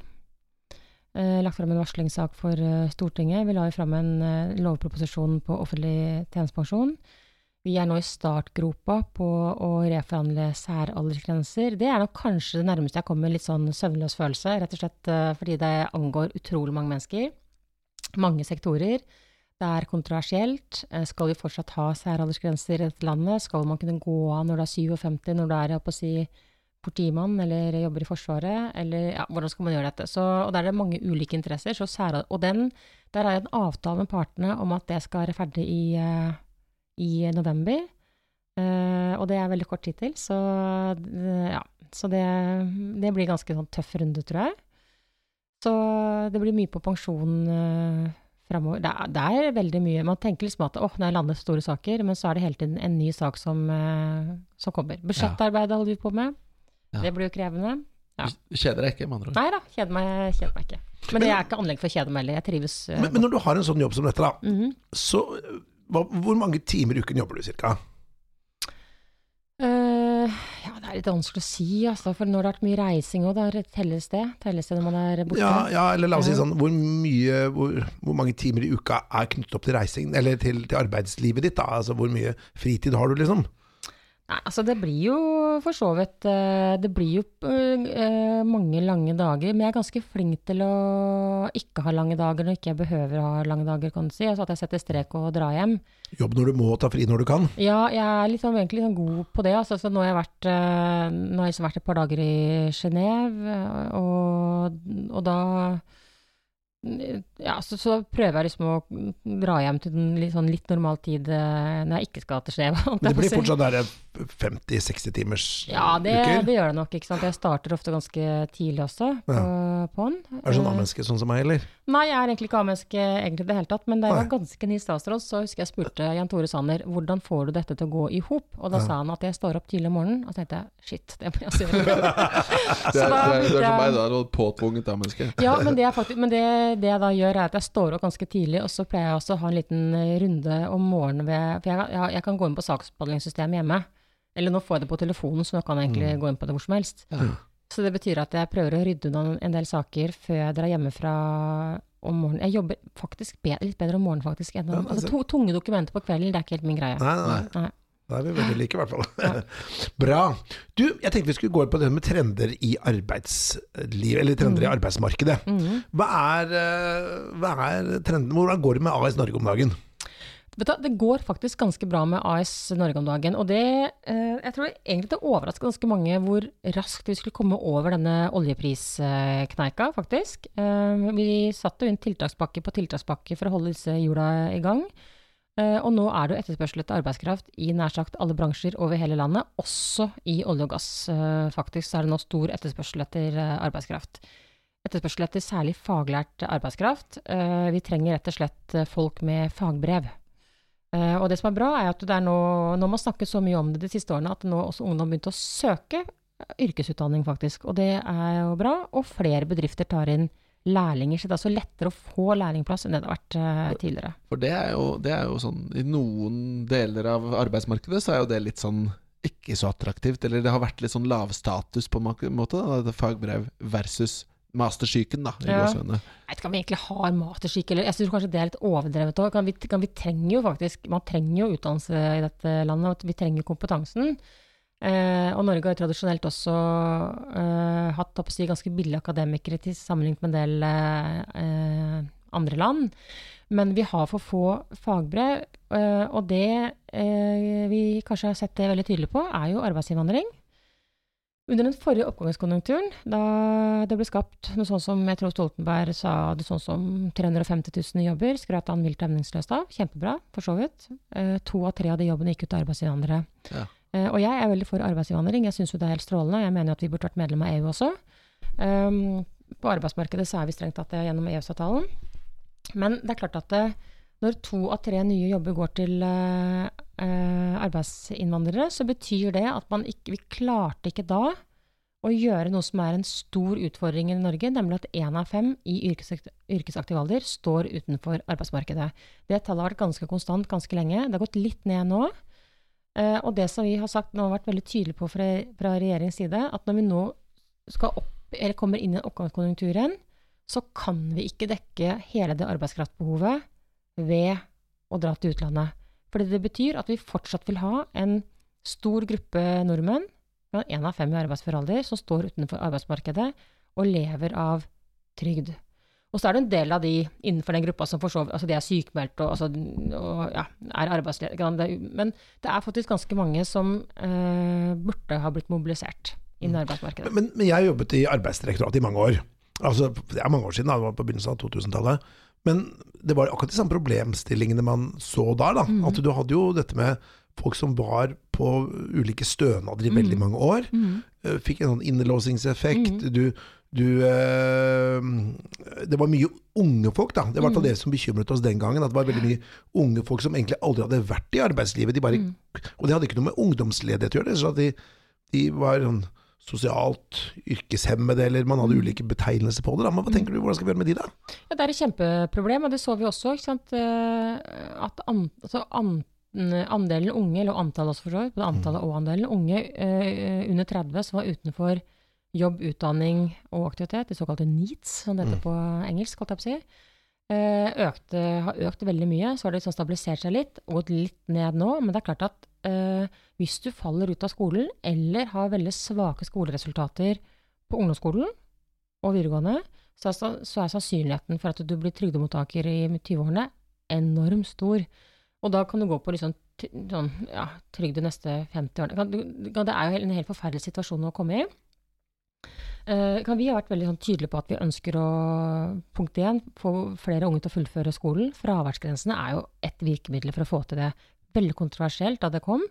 Eh, lagt fram en varslingssak for øh, Stortinget. Vi la jo fram en øh, lovproposisjon på offentlig tjenestepensjon. Vi er nå i startgropa på å reforhandle særaldersgrenser. Det er nok kanskje det nærmeste jeg kommer litt sånn søvnløs følelse, rett og slett fordi det angår utrolig mange mennesker. Mange sektorer. Det er kontroversielt. Eh, Skal vi fortsatt ha særaldersgrenser i dette landet? Skal man kunne gå av når du er 57, når du er jeg å si, politimann eller jobber i Forsvaret? Eller ja, hvordan skal man gjøre dette? Så, og der er det mange ulike interesser. Så særad- og den, der er det en avtale med partene om at det skal være ferdig i, eh, i november. Uh, og det er veldig kort tid til, så, eh, ja, så det, det blir ganske sånn tøff runde, tror jeg. Så det blir mye på pensjon uh, framover. Det, det er veldig mye. Man tenker liksom at åh, nå er landet store saker, men så er det hele tiden en ny sak som, uh, som kommer. Budsjettarbeidet holder vi på med. Ja. Det blir jo krevende. Ja. Kjeder deg ikke, med andre ord? Nei da, kjeder meg, kjeder meg ikke. Men det er ikke anlegg for å kjede meg heller. Jeg trives. eh, Men, men når du har en sånn jobb som dette, da, Mhm. så øh, hva, hvor mange timer i uken jobber du cirka? Uh, ja, det er litt vanskelig å si, altså. For når det har vært mye reising òg, da telles det? Telles det når man er borte? Ja, ja, eller la oss si sånn, hvor mye, hvor, hvor mange timer i uka er knyttet opp til reising, eller til, til arbeidslivet ditt da? Altså hvor mye fritid har du liksom? Nei, altså det blir jo for så vidt eh, Det blir jo eh, mange lange dager. Men jeg er ganske flink til å ikke ha lange dager når ikke jeg behøver å ha lange dager, kan du si. Altså at jeg setter strek og drar hjem. Jobb når du må, ta fri når du kan. Ja, jeg er liksom, egentlig sånn god på det. Altså, så nå har jeg vært, eh, har jeg vært et par dager i Genéve, og, og da ja, så, så, prøver jeg liksom å dra hjem til en litt, sånn litt normal tid eh, når jeg ikke skal til Genéve. Det blir fortsatt der 50-60 timers ja, det, uker? det gjør det nok. ikke sant? Jeg starter ofte ganske tidlig også på, Ja. på den. Er du sånn A-menneske sånn som meg, eller? Nei, jeg er egentlig ikke A-menneske egentlig i det hele tatt. Men da jeg var ganske ny statsråd, så husker jeg spurte Jan Tore Sanner hvordan får du dette til å gå i hop? Og da sa han at jeg står opp tidlig om morgenen. Og så tenkte jeg shit, det må jeg også gjøre. Det er, da det er, det er som meg, da. et Påtvunget A-menneske. Ja, men, det, er faktisk, men det, det jeg da gjør, er at jeg står opp ganske tidlig, og så pleier jeg også å ha en liten runde om morgenen ved For jeg, jeg, jeg kan gå inn på saksbehandlingssystemet hjemme. Eller nå får jeg det på telefonen, så nå kan jeg egentlig gå inn på det hvor som helst. Ja. Så det betyr at jeg prøver å rydde unna en del saker før jeg drar hjemmefra om morgenen. Jeg jobber faktisk bedre, litt bedre om morgenen faktisk enn om ja, altså, to, Tunge dokumenter på kvelden, det er ikke helt min greie. Nei, nei, nei. Da er vi veldig like, i hvert fall. Bra. Du, jeg tenkte vi skulle gå inn på det med trender i arbeidsliv, eller trender i arbeidsmarkedet. Mm. Hva er, eh, hva er trenden? Hvordan går det med AS Norge om dagen? Vet du, det går faktisk ganske bra med AS Norge om dagen. Og det, eh, jeg tror egentlig det overrasker ganske mange hvor raskt vi skulle komme over denne oljepriskneika, faktisk. Eh, vi satte jo inn tiltakspakke på tiltakspakke for å holde disse hjula i gang. Eh, og nå er det jo etterspørsel etter arbeidskraft i nær sagt alle bransjer over hele landet, også i olje og gass. Eh, faktisk så er det nå stor etterspørsel etter eh, arbeidskraft. Etterspørsel etter særlig faglært arbeidskraft. Eh, vi trenger rett og slett folk med fagbrev. Eh, og det som er bra, er at det er nå, nå man snakket så mye om det de siste årene, at nå også ungdom begynte å søke yrkesutdanning, faktisk. Og det er jo bra. Og flere bedrifter tar inn lærlinger, så det er altså lettere å få lærlingplass enn det det har vært eh, tidligere. For det er, jo, det er jo sånn I noen deler av arbeidsmarkedet så er jo det litt sånn ikke så attraktivt. Eller det har vært litt sånn lavstatus på en måte. Da, dette fagbrev versus mastersyken, da. I Ja. Jeg vet ikke om vi egentlig har mastersyke, eller jeg syns kanskje det er litt overdrevet òg. Vi, kan- vi trenger jo faktisk Man trenger jo utdannelse i dette landet, og vi trenger kompetansen. Eh, og Norge har jo tradisjonelt også eh, hatt å si, ganske billige akademikere til sammenlignet med en del eh, andre land. Men vi har for få fagbrev, eh, og det eh, vi kanskje har sett det veldig tydelig på, er jo arbeidsinnvandring. Under den forrige oppgangskonjunkturen, da det ble skapt noe sånn som jeg tror Stoltenberg sa det sånn som 350 000 jobber, skrøt han vilt hemningsløst av. Kjempebra, for så vidt. Eh, to av tre av de jobbene gikk ut til arbeidsinnvandrere. Ja. Eh, og jeg er veldig for arbeidsinnvandring. Jeg syns jo det er helt strålende. Jeg mener jo at vi burde vært medlem av EU også. Um, på arbeidsmarkedet så er vi strengt tatt det gjennom EØS-avtalen. Men det er klart at det, når to av tre nye jobber går til eh, eh, arbeidsinnvandrere, så betyr det at man ikke Vi klarte ikke da å gjøre noe som er en stor utfordring i Norge, nemlig at én av fem i yrkesakt yrkesaktiv alder står utenfor arbeidsmarkedet. Det tallet har vært ganske konstant ganske lenge. Det har gått litt ned nå. Eh, og det som vi har sagt nå har vært veldig tydelige på fra, fra regjeringens side, at når vi nå opp, kommer inn i oppgangskonjunkturen, så kan vi ikke dekke hele det arbeidskraftbehovet ved å dra til utlandet. Fordi det betyr at vi fortsatt vil ha en stor gruppe nordmenn, én av fem i arbeidsfør alder, som står utenfor arbeidsmarkedet og lever av trygd. Og så er det en del av de innenfor den gruppa som for så vidt altså de er sykmeldt og, altså, og ja, er arbeidsledige. Men det er faktisk ganske mange som eh, burde ha blitt mobilisert innen arbeidsmarkedet. Men, men jeg jobbet i Arbeidsdirektoratet i mange år. Altså, det er mange år siden, det var på begynnelsen av 2000-tallet. Men det var akkurat de samme problemstillingene man så der. Da. mm. At du hadde jo dette med folk som var på ulike stønader i veldig mange år. Mhm. eh, Fikk en sånn innelåsingseffekt. Mhm. Du, du eh, Det var mye unge folk, da. Det var i hvert fall Mhm. det som bekymret oss den gangen. At det var veldig mye unge folk som egentlig aldri hadde vært i arbeidslivet. De bare, Mhm. Og det hadde ikke noe med ungdomsledighet å gjøre. Så at de, de var sånn sosialt yrkeshemmede, eller man hadde ulike betegnelser på det. Da. Men hva tenker du, hvordan skal vi gjøre med de, da? Ja, det er et kjempeproblem, og det så vi også. Eh, At an, altså an, andelen unge, eller antallet også for så vidt, både antallet og andelen unge uh, under 30 som var utenfor jobb, utdanning og aktivitet, de såkalte NEATs, som det heter på engelsk, holdt jeg på å si, eh, økte, har økt veldig mye. Så har det liksom stabilisert seg litt, og gått litt ned nå. Men det er klart at eh, hvis du faller ut av skolen eller har veldig svake skoleresultater på ungdomsskolen og videregående, så er, så er sannsynligheten for at du blir trygdemottaker i 20-årene enormt stor. Og da kan du gå på liksom, sånn, ja, trygd de neste 50 årene. Det er jo en helt forferdelig situasjon å komme i. Kan vi har vært veldig sånn, tydelige på at vi ønsker å punkt 1, få flere unge til å fullføre skolen. Fraværsgrensene er jo et virkemiddel for å få til det. Veldig kontroversielt da det kom,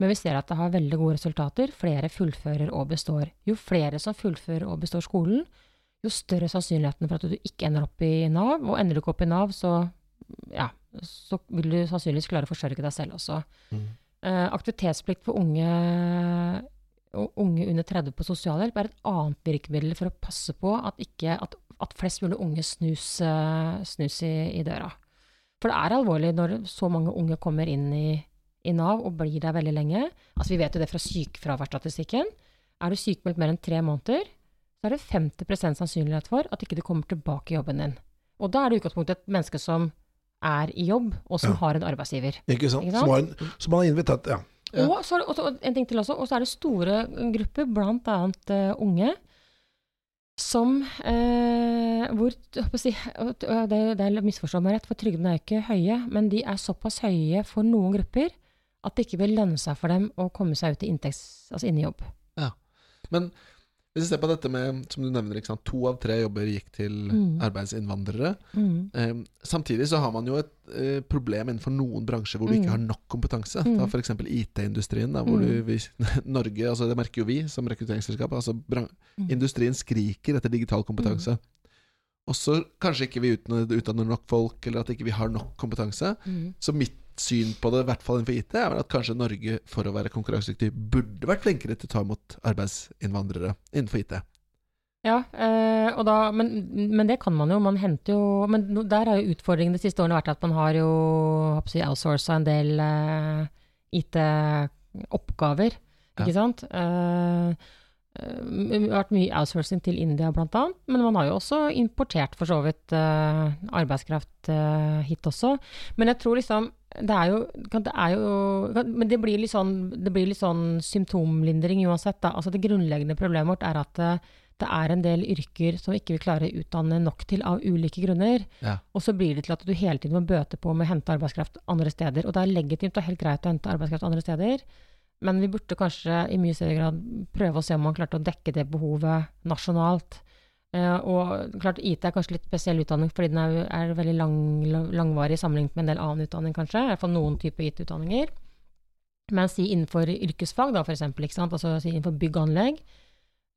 men vi ser at det har veldig gode resultater. Flere fullfører og består. Jo flere som fullfører og består skolen, jo større sannsynligheten for at du ikke ender opp i Nav. Og ender du ikke opp i Nav, så, ja, så vil du sannsynligvis klare å forsørge deg selv også. Eh, aktivitetsplikt for unge, unge under 30 på sosialhjelp er et annet virkemiddel for å passe på at, ikke, at, at flest mulig unge snus, eh, snus i, i døra. For det er alvorlig når så mange unge kommer inn i, i Nav og blir der veldig lenge. Altså Vi vet jo det fra sykefraværsstatistikken. Er du sykemeldt mer enn tre måneder, så er det 50% sannsynlighet for at ikke du kommer tilbake i jobben din. Og da er det utgangspunktet et menneske som er i jobb, og som Ja. har en arbeidsgiver. Ikke sant? Ikke sant? Som, har en, som har invitert Ja. Ja. Og så, det- og så en ting til også, og så er det store grupper, blant annet eh, unge, som eh, hvor si, Det, det er misforstå meg rett, for trygdene er ikke høye, men de er såpass høye for noen grupper at det ikke vil lønne seg for dem å komme seg ut i inntekts, altså inn i jobb. Ja, Men hvis vi ser på dette med, som du nevner, ikke to av tre jobber gikk til Mm. arbeidsinnvandrere. Mm. Eh, samtidig så har man jo et eh, problem innenfor noen bransjer hvor du ikke Mm. har nok kompetanse. Mm. Ta f.eks. IT-industrien, hvor Mm. du, vi, Norge, altså det merker jo vi som rekrutteringsselskap, altså Mm. industrien skriker etter digital kompetanse. Og så kanskje ikke vi utdanner, nok folk, eller at ikke vi har nok kompetanse. Mm. Så mitt syn på det, i hvert fall innenfor IT, er at kanskje Norge, for å være konkurransedyktig, burde vært flinkere til å ta imot arbeidsinnvandrere innenfor IT. Ja, eh, og da, men, men det kan man jo. Man henter jo Men der har jo utfordringen de siste årene vært at man har jo si, outsourca en del eh, IT-oppgaver, Ja. ikke sant. Eh, eh, det har vært mye outsourcing til India annet, men man har jo også importert for så vidt uh, arbeidskraft uh, hit også. Men jeg tror liksom det er jo, det er jo Men det blir litt sånn, det blir litt sånn symptomlindring uansett. Da. Altså det grunnleggende problemet vårt er at uh, det er en del yrker som ikke vi klarer å utdanne nok til av ulike grunner. Ja. Og så blir det til at du hele tiden må bøte på med å hente arbeidskraft andre steder. Og det er legitimt og helt greit å hente arbeidskraft andre steder, men vi burde kanskje i mye større grad prøve å se om man klarte å dekke det behovet nasjonalt. Eh, og klart IT er kanskje litt spesiell utdanning fordi den er, er veldig lang, langvarig sammenlignet med en del annen utdanning, kanskje. Iallfall noen typer IT-utdanninger. Men si innenfor yrkesfag, da, for eksempel, altså si innenfor bygg og anlegg,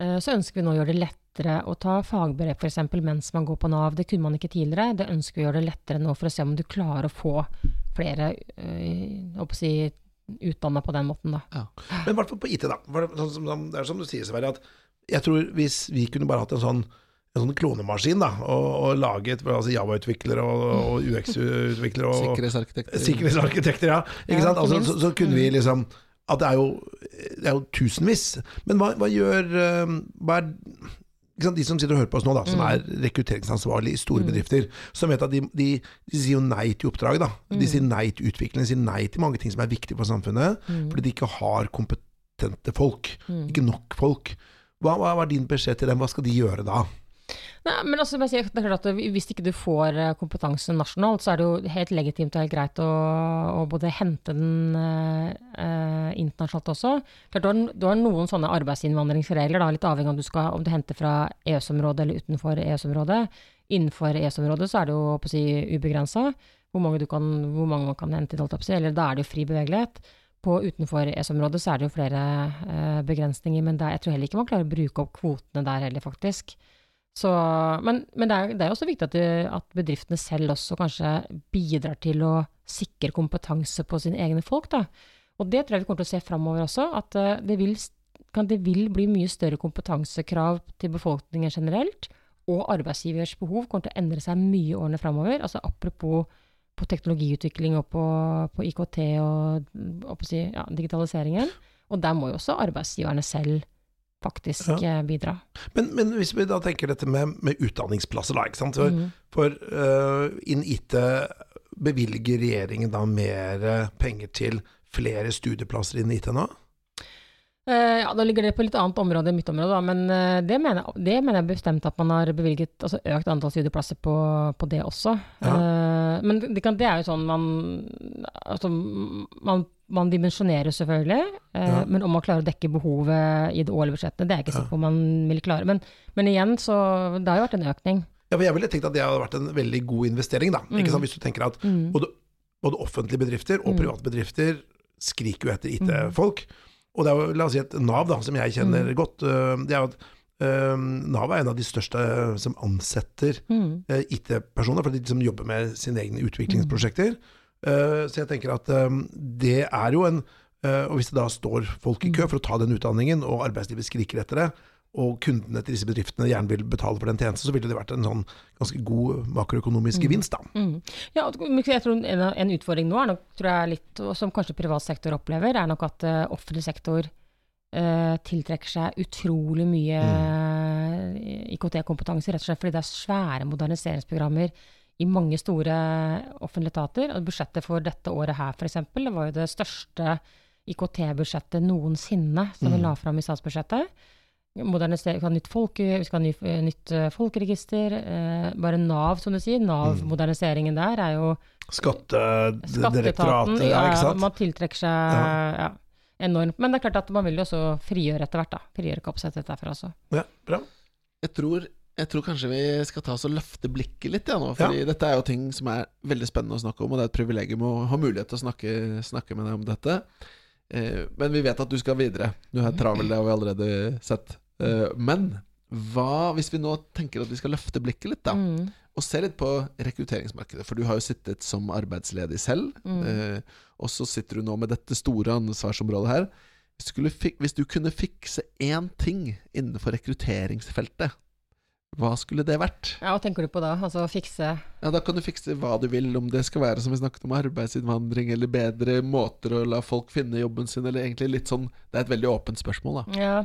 eh, så ønsker vi nå å gjøre det lettere å ta fagbrev f.eks. mens man går på Nav. Det kunne man ikke tidligere. Det ønsker vi å gjøre det lettere nå for å se om du klarer å få flere øh, si, utdanna på den måten, da. Men i hvert fall på IT, da. For det, sånn som, det er som du sier, Sverre, at jeg tror hvis vi kunne bare hatt en sånn en sånn klonemaskin, da, og, og laget altså Java-utviklere og, og UX-utviklere og Sikkerhetsarkitekter. Sikkerhetsarkitekter, ja. Ikke Ja, sant? Altså, så, så kunne vi liksom At det er jo, det er jo tusenvis. Men hva, hva gjør eh, hva er? De som sitter og hører på oss nå, da, som Mm. er rekrutteringsansvarlig i store bedrifter, som vet at de, de, de sier jo nei til oppdrag. da Mm. De sier nei til utvikling, de sier nei til mange ting som er viktige for samfunnet, Mm. fordi de ikke har kompetente folk. Mm. Ikke nok folk. Hva, hva er din beskjed til dem? Hva skal de gjøre da? Nei, men altså, det er klart at Hvis ikke du får eh, kompetanse nasjonalt, så er det jo helt legitimt og helt greit å, å både hente den eh, eh, internasjonalt også. Klart, du, har, du har noen sånne arbeidsinnvandringsregler, da, litt avhengig av om du, skal, om du henter fra EØS-området eller utenfor EØS-området. Innenfor EØS-området så er det jo på å si, ubegrensa hvor hvor mange man kan hente si, eller da er det jo fri bevegelighet. På utenfor EØS-området så er det jo flere eh, begrensninger, men der, jeg tror heller ikke man klarer å bruke opp kvotene der heller, faktisk. Så, men men det, er, det er også viktig at, de, at bedriftene selv også kanskje bidrar til å sikre kompetanse på sine egne folk. Da. Og det tror jeg vi kommer til å se framover også, at eh, det vil, kan, det vil bli mye større kompetansekrav til befolkningen generelt, og arbeidsgivers behov kommer til å endre seg mye årene framover. Altså apropos på teknologiutvikling og på, på IKT og, og på ja, digitaliseringen. Og der må jo også arbeidsgiverne selv faktisk Ja. eh, bidra. Men, men hvis vi da tenker dette med, med utdanningsplasser, da. Ikke sant? For, Mm. for uh, innen IT bevilger regjeringen da mer penger til flere studieplasser innen IT nå? Eh, ja, Da ligger det på litt annet område enn mitt område, da, men eh, det, mener, det mener jeg bestemt at man har bevilget altså økt antall studieplasser på, på det også. Eh, men det, kan, det er jo sånn man Altså, man, man dimensjonerer selvfølgelig, eh, Ja. men om man klarer å dekke behovet i det årlige budsjettet, det er jeg ikke sikker på om man vil klare. Men, men igjen, så Det har jo vært en økning. Ja, for Jeg ville tenkt at det hadde vært en veldig god investering. da. Ikke sant? Hvis du tenker at Mm. både, både offentlige bedrifter og Mm. private bedrifter skriker jo etter IT-folk. Og det er jo, la oss si et Nav, da, som jeg kjenner Mm. godt. øh, det er jo at øh, Nav er en av de største øh, som ansetter Mm. IT-personer, for de som jobber med sine egne utviklingsprosjekter. Øh, så jeg tenker at øh, det er jo en øh, Og hvis det da står folk i kø for å ta den utdanningen, og arbeidslivet skriker etter det, og kundene til disse bedriftene gjerne vil betale for den tjenesten, så ville det vært en sånn ganske god makroøkonomisk gevinst, da. Mm. Ja, jeg tror en, en utfordring nå er nok, tror jeg litt, som kanskje privat sektor opplever, er nok at eh, offentlig sektor eh, tiltrekker seg utrolig mye mm. IKT-kompetanse, rett og slett fordi det er svære moderniseringsprogrammer i mange store offentlige etater. Og budsjettet for dette året her, f.eks., det var jo det største IKT-budsjettet noensinne som vi la fram i statsbudsjettet. Modernisere, vi skal ha nytt, folke, vi skal ha ny, eh, nytt eh, folkeregister. Eh, bare Nav, som du sier. Nav-moderniseringen der er jo Skattedirektoratet, ja, Ja, ikke sant? man tiltrekker seg ja. enormt. Men det er klart at man vil jo også frigjøre etter hvert, da. Frigjøre kapasitet derfra også. Ja, bra. Jeg tror, jeg tror kanskje vi skal ta oss og løfte blikket litt, ja, nå. Fordi dette er jo ting som er veldig spennende å snakke om, og det er et privilegium å ha mulighet til å snakke, snakke med deg om dette. Eh, men vi vet at du skal videre. Du er travel, det har vi allerede sett. Eh, men hva hvis vi nå tenker at vi skal løfte blikket litt, da? Mm. Og se litt på rekrutteringsmarkedet. For du har jo sittet som arbeidsledig selv. Mm. Eh, og så sitter du nå med dette store ansvarsområdet her. Hvis du, skulle fik hvis du kunne fikse én ting innenfor rekrutteringsfeltet, hva skulle det vært? Ja, hva tenker du på da? Altså fikse Ja, Da kan du fikse hva du vil, om det skal være som vi snakket om arbeidsinnvandring, eller bedre måter å la folk finne jobben sin, eller egentlig litt sånn Det er et veldig åpent spørsmål, da. Ja,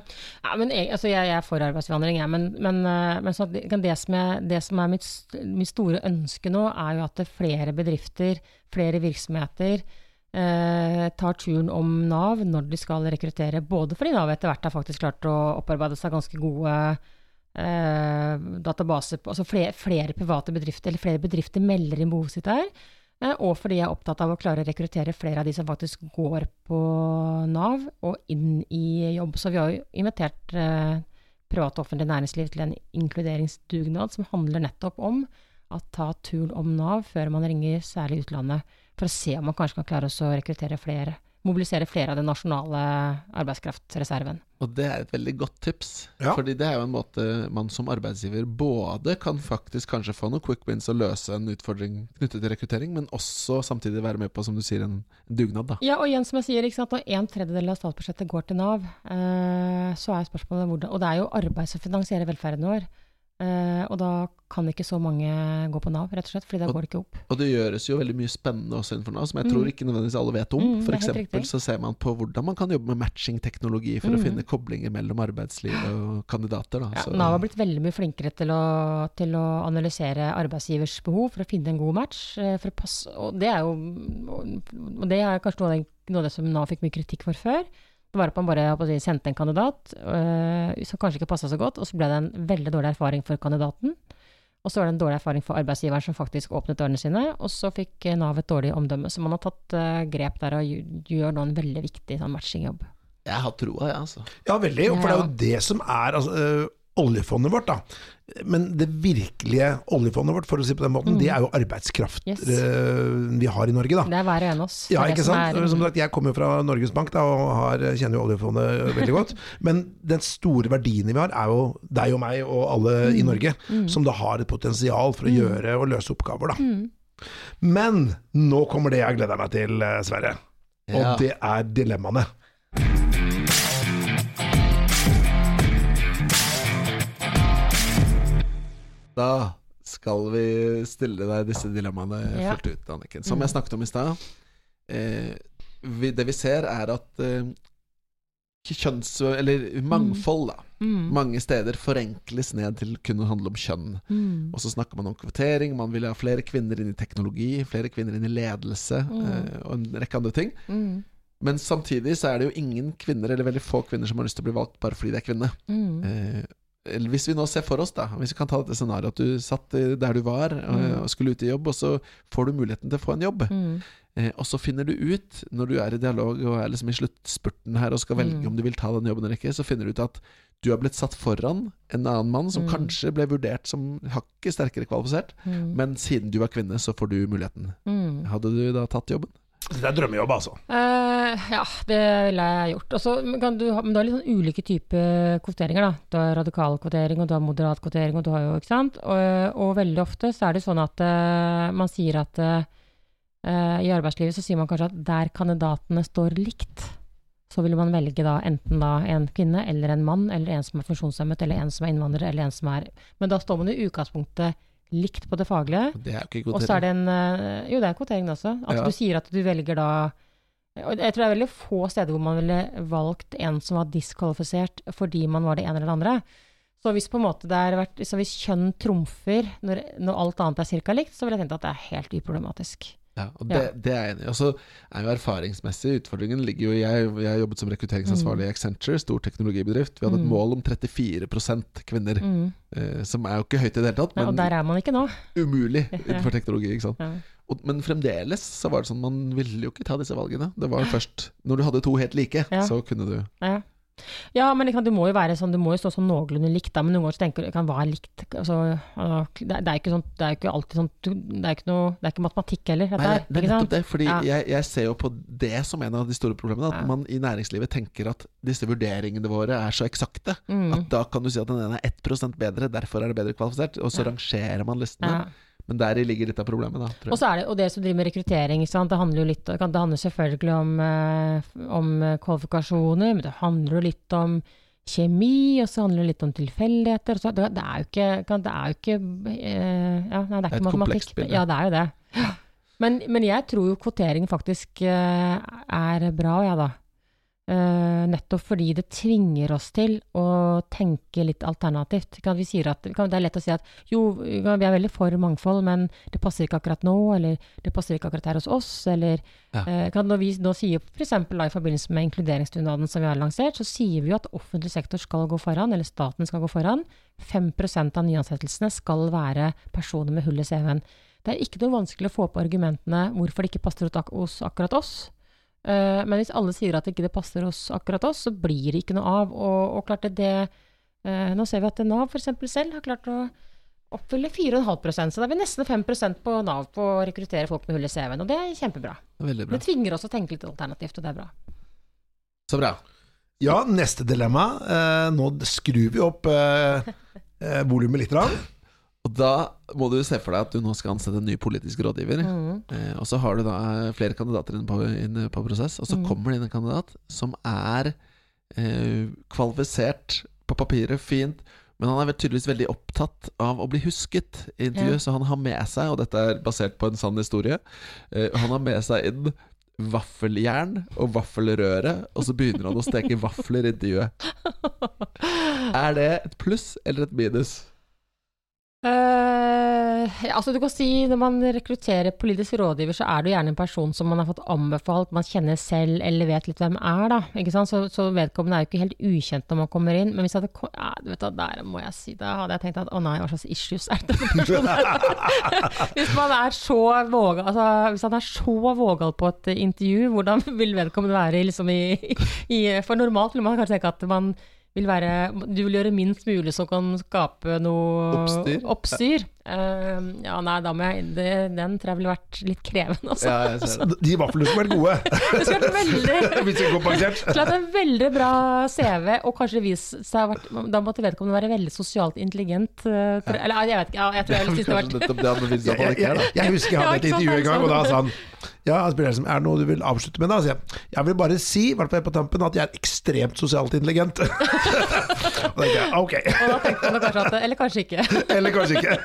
ja men jeg, altså jeg, jeg er for arbeidsinnvandring, jeg. Men, men, eh, men sånn det, det, som er, det som er mitt, mitt store ønske nå, er jo at flere bedrifter, flere virksomheter, eh, tar turen om Nav når de skal rekruttere. Både fordi Nav etter hvert har faktisk klart å opparbeide seg ganske gode eh, databaser på Altså flere, flere private bedrifter, eller flere bedrifter melder inn behovet sitt der. Eh, og fordi jeg er opptatt av å klare å rekruttere flere av de som faktisk går på Nav og inn i jobb. Så vi har jo invitert eh, privat og offentlig næringsliv til en inkluderingsdugnad som handler nettopp om å ta turen om Nav før man ringer særlig utlandet, for å se om man kanskje kan klare å rekruttere flere. Mobilisere flere av den nasjonale arbeidskraftreserven. Og det er et veldig godt tips. Ja. Fordi det er jo en måte man som arbeidsgiver både kan faktisk kanskje få noen quick wins og løse en utfordring knyttet til rekruttering, men også samtidig være med på, som du sier, en dugnad, da. Ja, og igjen som jeg sier, ikke sant, når en tredjedel av statsbudsjettet går til Nav, eh, så er spørsmålet hvordan Og det er jo arbeid som finansierer velferden vår. Eh, og da kan ikke så mange gå på Nav, rett og slett, fordi det Og- går ikke opp. Og det gjøres jo veldig mye spennende også innenfor Nav, som jeg tror ikke nødvendigvis alle vet om. Mm, eksempel så ser man på hvordan man kan jobbe med matching-teknologi for å Mm. finne koblinger mellom arbeidsliv og kandidater. Da. Ja, Så- Nav har blitt veldig mye flinkere til å, til å analysere arbeidsgivers behov for å finne en god match. eh, For å passe, og det er jo og det er kanskje noe av, det, noe av det som Nav fikk mye kritikk for før. Det var at man bare si, sendte en kandidat øh, som kanskje ikke passa så godt, og så ble det en veldig dårlig erfaring for kandidaten. Og så var det en dårlig erfaring for arbeidsgiveren som faktisk åpnet dørene sine, og så fikk eh, Nav et dårlig omdømme. Så man har tatt eh, grep der og gjør nå en veldig viktig sånn matchingjobb. Jeg har troa, jeg, altså. Ja, veldig. For det er jo det som er altså, øh, oljefondet vårt, da. Men det virkelige oljefondet vårt, for å si på den måten, det er jo arbeidskraft Mm. Yes. øh, vi har i Norge, da. Det er hver og en av oss. Ja, ikke sant? er- Som sagt, jeg kommer jo fra Norges Bank da, og har, kjenner jo oljefondet veldig godt. Men den store verdien vi har, er jo deg og meg og alle Mm. i Norge, som da har et potensial for å gjøre og løse oppgaver. Da. Mm. Men nå kommer det jeg gleder meg til, eh, Sverre. Og Ja. det er dilemmaene. Da skal vi stille deg disse dilemmaene Ja. fullt ut, Anniken. Som jeg snakket om i stad. Eh, det vi ser, er at eh, kjønns... Eller mangfold, da. Mm. Mange steder forenkles ned til kun å handle om kjønn. Mm. Og så snakker man om kvotering, man vil ha flere kvinner inn i teknologi, flere kvinner inn i ledelse Mm. eh, og en rekke andre ting. Mm. Men samtidig så er det jo ingen kvinner, eller veldig få kvinner, som har lyst til å bli valgt bare fordi de er kvinne. Mm. Eh, hvis vi nå ser for oss, da Hvis vi kan ta dette scenarioet at du satt der du var eh, Mm. og skulle ut i jobb, og så får du muligheten til å få en jobb. Mm. Eh, og så finner du ut, når du er i dialog og er liksom i sluttspurten her og skal velge Mm. om du vil ta den jobben eller ikke, så finner du ut at du har blitt satt foran en annen mann som Mm. kanskje ble vurdert som hakket sterkere kvalifisert, Mm. men siden du var kvinne, så får du muligheten. Mm. Hadde du da tatt jobben? Det er drømmejobb, altså. Uh, ja, det ville jeg gjort. Også, du men du har litt sånn ulike typer kvoteringer. da. Du har radikal kvotering, og du har moderat kvotering, og du har jo, ikke sant. Og, og veldig ofte så er det sånn at uh, man sier at eh, i arbeidslivet så sier man kanskje at der kandidatene står likt, så vil man velge da enten da en kvinne eller en mann, eller en som er funksjonshemmet, eller en som er innvandrer, eller en som er Men da står man i utgangspunktet likt på det faglige. Det er jo ikke Og så er det en eh, Jo, det er kvotering også. At Ja. du sier at du velger da Jeg tror det er veldig få steder hvor man ville valgt en som var diskvalifisert fordi man var det ene eller det andre. Så hvis på en måte det er vært, så hvis kjønn trumfer når, når alt annet er ca. likt, så ville jeg tenkt at det er helt uproblematisk. Ja, og det, Ja. det er jeg enig i. Og så er jo erfaringsmessig Utfordringen ligger jo Jeg, jeg har jobbet som rekrutteringsansvarlig i Accenture, stor teknologibedrift. Vi hadde et Mm. mål om 34 kvinner, Mm. eh, som er jo ikke høyt i det hele tatt, Ja, og der er man ikke nå. umulig Ja. innenfor teknologi. ikke sant? Ja. Og, men fremdeles så var det sånn man ville jo ikke ta disse valgene. Det var først når du hadde to helt like, Ja. så kunne du Ja. men liksom, det må jo være sånn, det må jo stå sånn noenlunde likt, da. Men noen ganger tenker du kan hva er likt? Altså, altså, det, det er ikke sånn, det er ikke alltid sånn Det er ikke noe, det er ikke matematikk heller, dette Nei, det er nettopp det. Fordi Ja. jeg, jeg ser jo på det som en av de store problemene. At Ja. man i næringslivet tenker at disse vurderingene våre er så eksakte. Mm. At da kan du si at den ene er 1 bedre, derfor er det bedre kvalifisert. Og så Ja. rangerer man listene. Ja. Men deri ligger litt av problemet, da. Tror Og jeg. så er det, og det som driver med rekruttering, det handler jo litt det handler selvfølgelig om, eh, om kvalifikasjoner, men det handler jo litt om kjemi, og så handler det litt om tilfeldigheter. og så- Det, det er jo ikke, det er jo ikke eh, ja, nei, det er ikke et komplekst bilde. Ja, det er jo det. Men, men jeg tror jo kvotering faktisk eh, er bra, ja da. Eh, nettopp fordi det tvinger oss til å tenke litt alternativt. Kan vi sier at, kan, det er lett å si at jo, vi er veldig for mangfold, men det passer ikke akkurat nå, eller det passer ikke akkurat her hos oss, eller Ja. eh, Når vi nå sier f.eks. i forbindelse med inkluderingsdugnaden som vi har lansert, så sier vi jo at offentlig sektor skal gå foran, eller staten skal gå foran. 5% av nyansettelsene skal være personer med hull i CV-en. Det er ikke noe vanskelig å få på argumentene hvorfor det ikke passer hos akkurat oss. Eh, men hvis alle sier at ikke det passer oss, akkurat oss, så blir det ikke noe av. Og, og klart det, det uh, Nå ser vi at Nav f.eks. selv har klart å oppfylle 4,5 så da er vi nesten 5% på Nav på å rekruttere folk med hull i CV-en. Og det er kjempebra. Veldig bra. Det tvinger oss å tenke litt alternativt, og det er bra. Så bra. Ja, neste dilemma. Uh, nå skrur vi opp eh, eh, volumet litt. Rann. Og da må du se for deg at du nå skal ansette en ny politisk rådgiver. Mm. Eh, og så har du da flere kandidater inne på, inn på prosess, og så Mm. kommer det inn en kandidat som er eh, kvalifisert på papiret, fint, men han er tydeligvis veldig opptatt av å bli husket i intervjuet, Ja. så han har med seg, og dette er basert på en sann historie, eh, han har med seg inn vaffeljern og vaffelrøre, og så begynner han å steke vafler i intervjuet. Er det et pluss eller et minus? Eh, ja, altså du kan si Når man rekrutterer politisk rådgiver, så er det gjerne en person som man har fått anbefalt, man kjenner selv eller vet litt hvem er. da, ikke sant? Så, så vedkommende er jo ikke helt ukjent når man kommer inn. Men hvis jeg hadde kom, ja, du vet da, der må jeg si, det, hadde jeg tenkt at å nei, hva slags issues er denne personen? Hvis man er så vågal, altså, hvis han er så vågal på et intervju, hvordan vil vedkommende være liksom i, i For normalt vil man kanskje tenke at man vil være, du vil gjøre minst mulig som kan skape noe Oppstyr. oppstyr. Eh, ja, nei, da må jeg det, Den tror jeg ville vært litt krevende, altså. Ja, det. De vaflene skulle vært gode. Det skulle vært veldig Hvis ikke kompensert. Klart en veldig bra CV, og kanskje vist seg vært Da måtte vedkommende være veldig sosialt intelligent. tror- Eller jeg vet ikke, ja, jeg tror jeg synes det vært nettopp det han beviser at han ikke er, da. jeg husker jeg hadde et intervju en gang, og da sa han Ja, spiller er det noe du vil avslutte med, da? jeg. Jeg vil bare si, i hvert fall på tampen, at jeg er ekstremt sosialt intelligent. og da tenkte jeg ok. Og da tenkte man kanskje at Eller kanskje ikke. Eller kanskje ikke.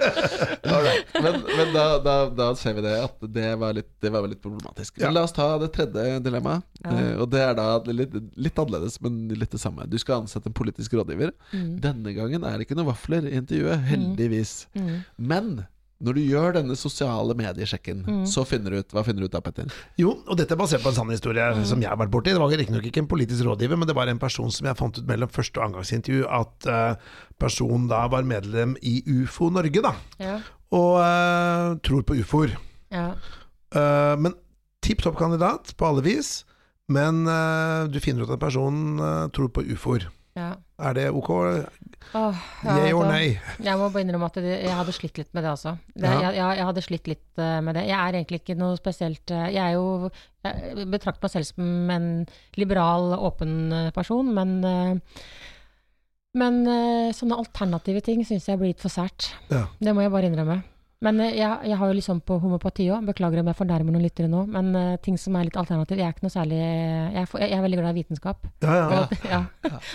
Men, men da, da, da ser vi det at det var litt, det var litt problematisk. Ja. Men la oss ta det tredje dilemmaet. Ja. Eh, og det er da litt, litt annerledes, men litt det samme. Du skal ansette en politisk rådgiver. Mm. Denne gangen er det ikke noen vafler i intervjuet, heldigvis. Mm. Men Når du gjør denne sosiale mediesjekken, Mm. så finner du ut Hva finner du ut da, Petter? Jo, og dette er basert på en sann historie Mm. som jeg har vært borti. Det var riktignok ikke en politisk rådgiver, men det var en person som jeg fant ut mellom første og andregangsintervju at uh, personen da var medlem i UFO Norge, da. Ja. Og uh, tror på ufoer. Ja. Uh, men tipp topp kandidat på alle vis. Men du finner ut at personen tror på ufoer. Ja. Er det ok? Åh, ja, Yay or nei? Jeg må bare innrømme at det, jeg hadde slitt litt med det også. Det, Ja. jeg, jeg, jeg hadde slitt litt eh, med det. Jeg er egentlig ikke noe spesielt eh, Jeg er jo Jeg betrakter meg selv som en liberal, åpen eh, person, men men sånne alternative ting syns jeg blir litt for sært. Ja. Det må jeg bare innrømme. Men eh, jeg, jeg har jo liksom på homopati òg, beklager om jeg fornærmer noen lyttere nå, men uh, ting som er litt alternativ, jeg er ikke noe særlig Jeg jeg er veldig glad i vitenskap. Ja, ja. Og, ja.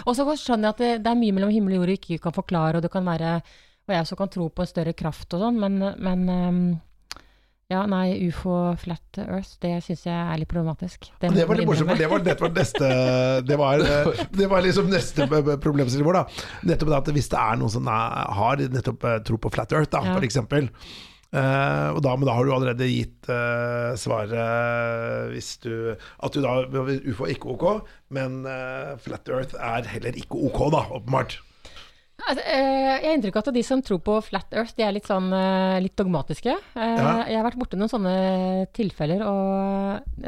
og så skjønner jeg at det, det er mye mellom himmel og jord du ikke kan forklare, og det kan være Og jeg også kan tro på en større kraft og sånn, men, men ehm, ja, nei, ufo, flat earth, det syns jeg er litt problematisk. Det, Det var litt morsomt, for det var, det var neste Det var, eh, det var liksom neste problemstilling vår, da. Nettopp det at hvis det er noen som er, har nettopp eh, tro på flat earth, da, Ja. for eksempel. eh, og da, men da har du allerede gitt uh, svaret hvis du At du da UFO er ikke ok, men uh, flat earth er heller ikke ok, da, åpenbart. Altså, eh, jeg har inntrykk av at de som tror på flat earth, de er litt sånn eh, litt dogmatiske. Eh, Ja. Jeg har vært borti noen sånne tilfeller, og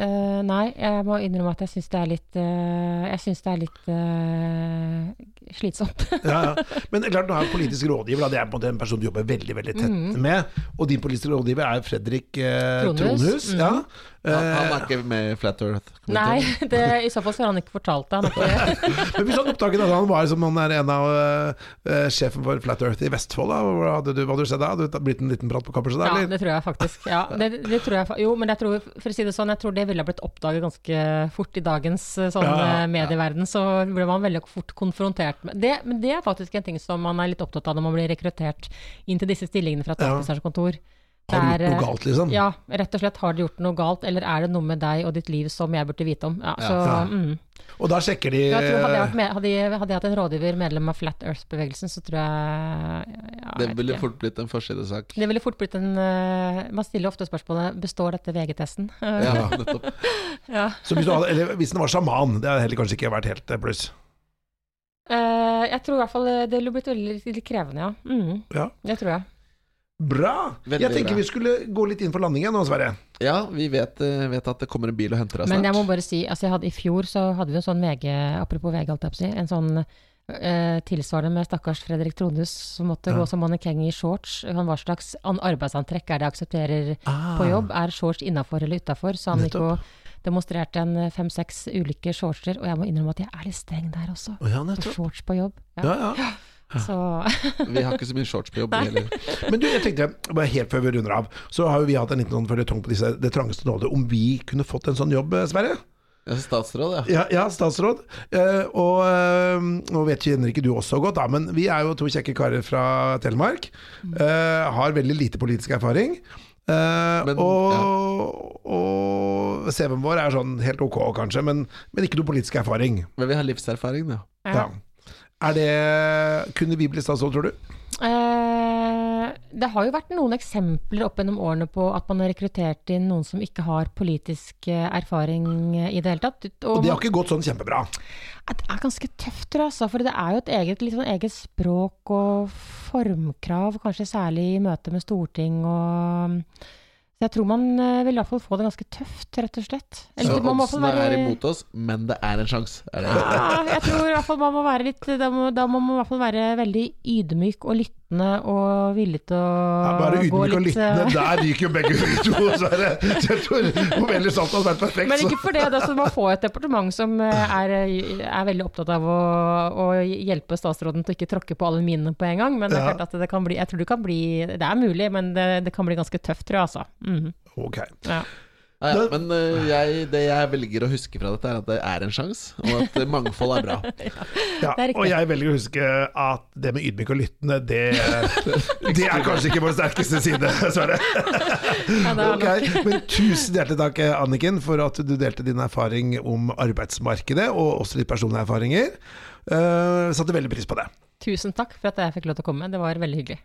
nei, jeg må innrømme at jeg syns det er litt Jeg syns det er litt uh, slitsomt. Ja, ja. Men klart, nå er jo politisk rådgiver, da, det er på en måte en person du jobber veldig veldig tett med. Og din politiske rådgiver er Fredrik eh, Mm. Tronhus. Tronhus. Mhm. Ja. Han, Eh, er ikke med i Flat Earth? Nei, det, i så fall så har han ikke fortalt det. Men hvis han oppdaget at han var som han er en av uh, sjefen for Flat Earth i Vestfold, da, hva hadde du, hva hadde du sett da? Hadde det blitt en liten prat på kammerset der? ja, eller? det tror jeg faktisk. Ja, det, det tror jeg, jo, men jeg tror, for å si det sånn, jeg tror det ville blitt oppdaget ganske fort i dagens eh, sånn, Ja, ja, eh, medieverden. Så ble man veldig fort konfrontert med det. Men det er faktisk en ting som man er litt opptatt av når man blir rekruttert inn til disse stillingene fra statsministerens kontor. Det Har du gjort noe eh, galt, liksom? Ja, rett og slett. Har du gjort noe galt, eller er det noe med deg og ditt liv som jeg burde vite om? Ja, så, Ja. mm. Og da sjekker de Jeg tror hadde, jeg vært med, hadde, jeg, hadde jeg hatt en rådgiver, medlem av Flat Earth-bevegelsen, så tror jeg ja, Det ville ikke. fort blitt en forsidesak. Det ville fort blitt en uh, Man stiller ofte spørsmålet består dette VG-testen. Ja, nettopp. Ja. Så hvis, du hadde, eller hvis den var sjaman, det hadde heller kanskje ikke vært helt eh, pluss. Uh, jeg tror i hvert fall det ville blitt veldig litt krevende, ja. Mm, Ja. det tror jeg. Bra! Veldig jeg tenker bra. vi skulle gå litt inn for landingen nå, Sverre. Ja, vi vet, eh, vet at det kommer en bil og henter deg snart. Men jeg må bare si, altså jeg hadde, i fjor så hadde vi en sånn VG, apropos VG, alt jeg på å si, en sånn eh, tilsvarende med stakkars Fredrik Tronhus som måtte Ja. gå som mannekeng i shorts. Han, hva slags arbeidsantrekk er det jeg aksepterer Ah. på jobb? Er shorts innafor eller utafor? Så han gikk og demonstrerte en eh, fem-seks ulike shortser, og jeg må innrømme at jeg er litt streng der også. Oh, ja, shorts på jobb. Ja. Ja, ja. Så Vi har ikke så mye shorts på jobb heller. Men du, jeg tenkte, bare helt før vi runder av, så har jo vi hatt en liten sånn føljetong på disse, det trangeste nåløyet. Om vi kunne fått en sånn jobb, eh, Sverre? Ja, statsråd, ja. Ja, ja statsråd. Eh, og eh, nå vet kjenner ikke du også godt, da, men vi er jo to kjekke karer fra Telemark. Eh, har veldig lite politisk erfaring. Eh, Men, og, og CV-en vår er sånn helt ok, kanskje, men, men ikke noe politisk erfaring. Men vi har livserfaring, da. ja. Ja. Er det Kunne vi blitt statsråd, tror du? Eh, det har jo vært noen eksempler opp gjennom årene på at man har rekruttert inn noen som ikke har politisk eh, erfaring i det hele tatt. Og det har ikke gått sånn kjempebra. Det er ganske tøft, tror jeg, altså, for det er jo et eget, litt sånn eget språk og formkrav, kanskje særlig i møte med storting og Så jeg tror man eh, vil i hvert fall få det ganske tøft, rett og slett. Så oddsene oddsene er imot oss, men det er en sjanse. Ja, jeg tror i hvert fall man må være litt Da må, da må man i hvert fall være veldig ydmyk og lyttende og villig til å bare gå litt og litt lyttende. eh, Der gikk jo begge vi to. Så Jeg tror Movelli Salt hadde vært perfekt. Men ikke for det. Altså, man får et departement som eh, er, er veldig opptatt av å, å hjelpe statsråden til å ikke tråkke på alle minene på en gang. Men det er klart at det kan bli Jeg tror det kan bli Det er mulig, men det, det kan bli ganske tøft, tror jeg, altså. Mhm. Ok. Ja. Ja, ja, men uh, jeg, det jeg velger å huske fra dette, er at det er en sjanse, og at eh, mangfold er bra. Ja, er og jeg velger å huske at det med ydmyk og lyttende, det, det er kanskje ikke vår sterkeste side, Sverre. okay, Ok. Men tusen hjertelig takk, Anniken, for at du delte din erfaring om arbeidsmarkedet, og også litt personlige erfaringer. Uh, satte veldig pris på det. Tusen takk for at jeg fikk lov til å komme. Det var veldig hyggelig.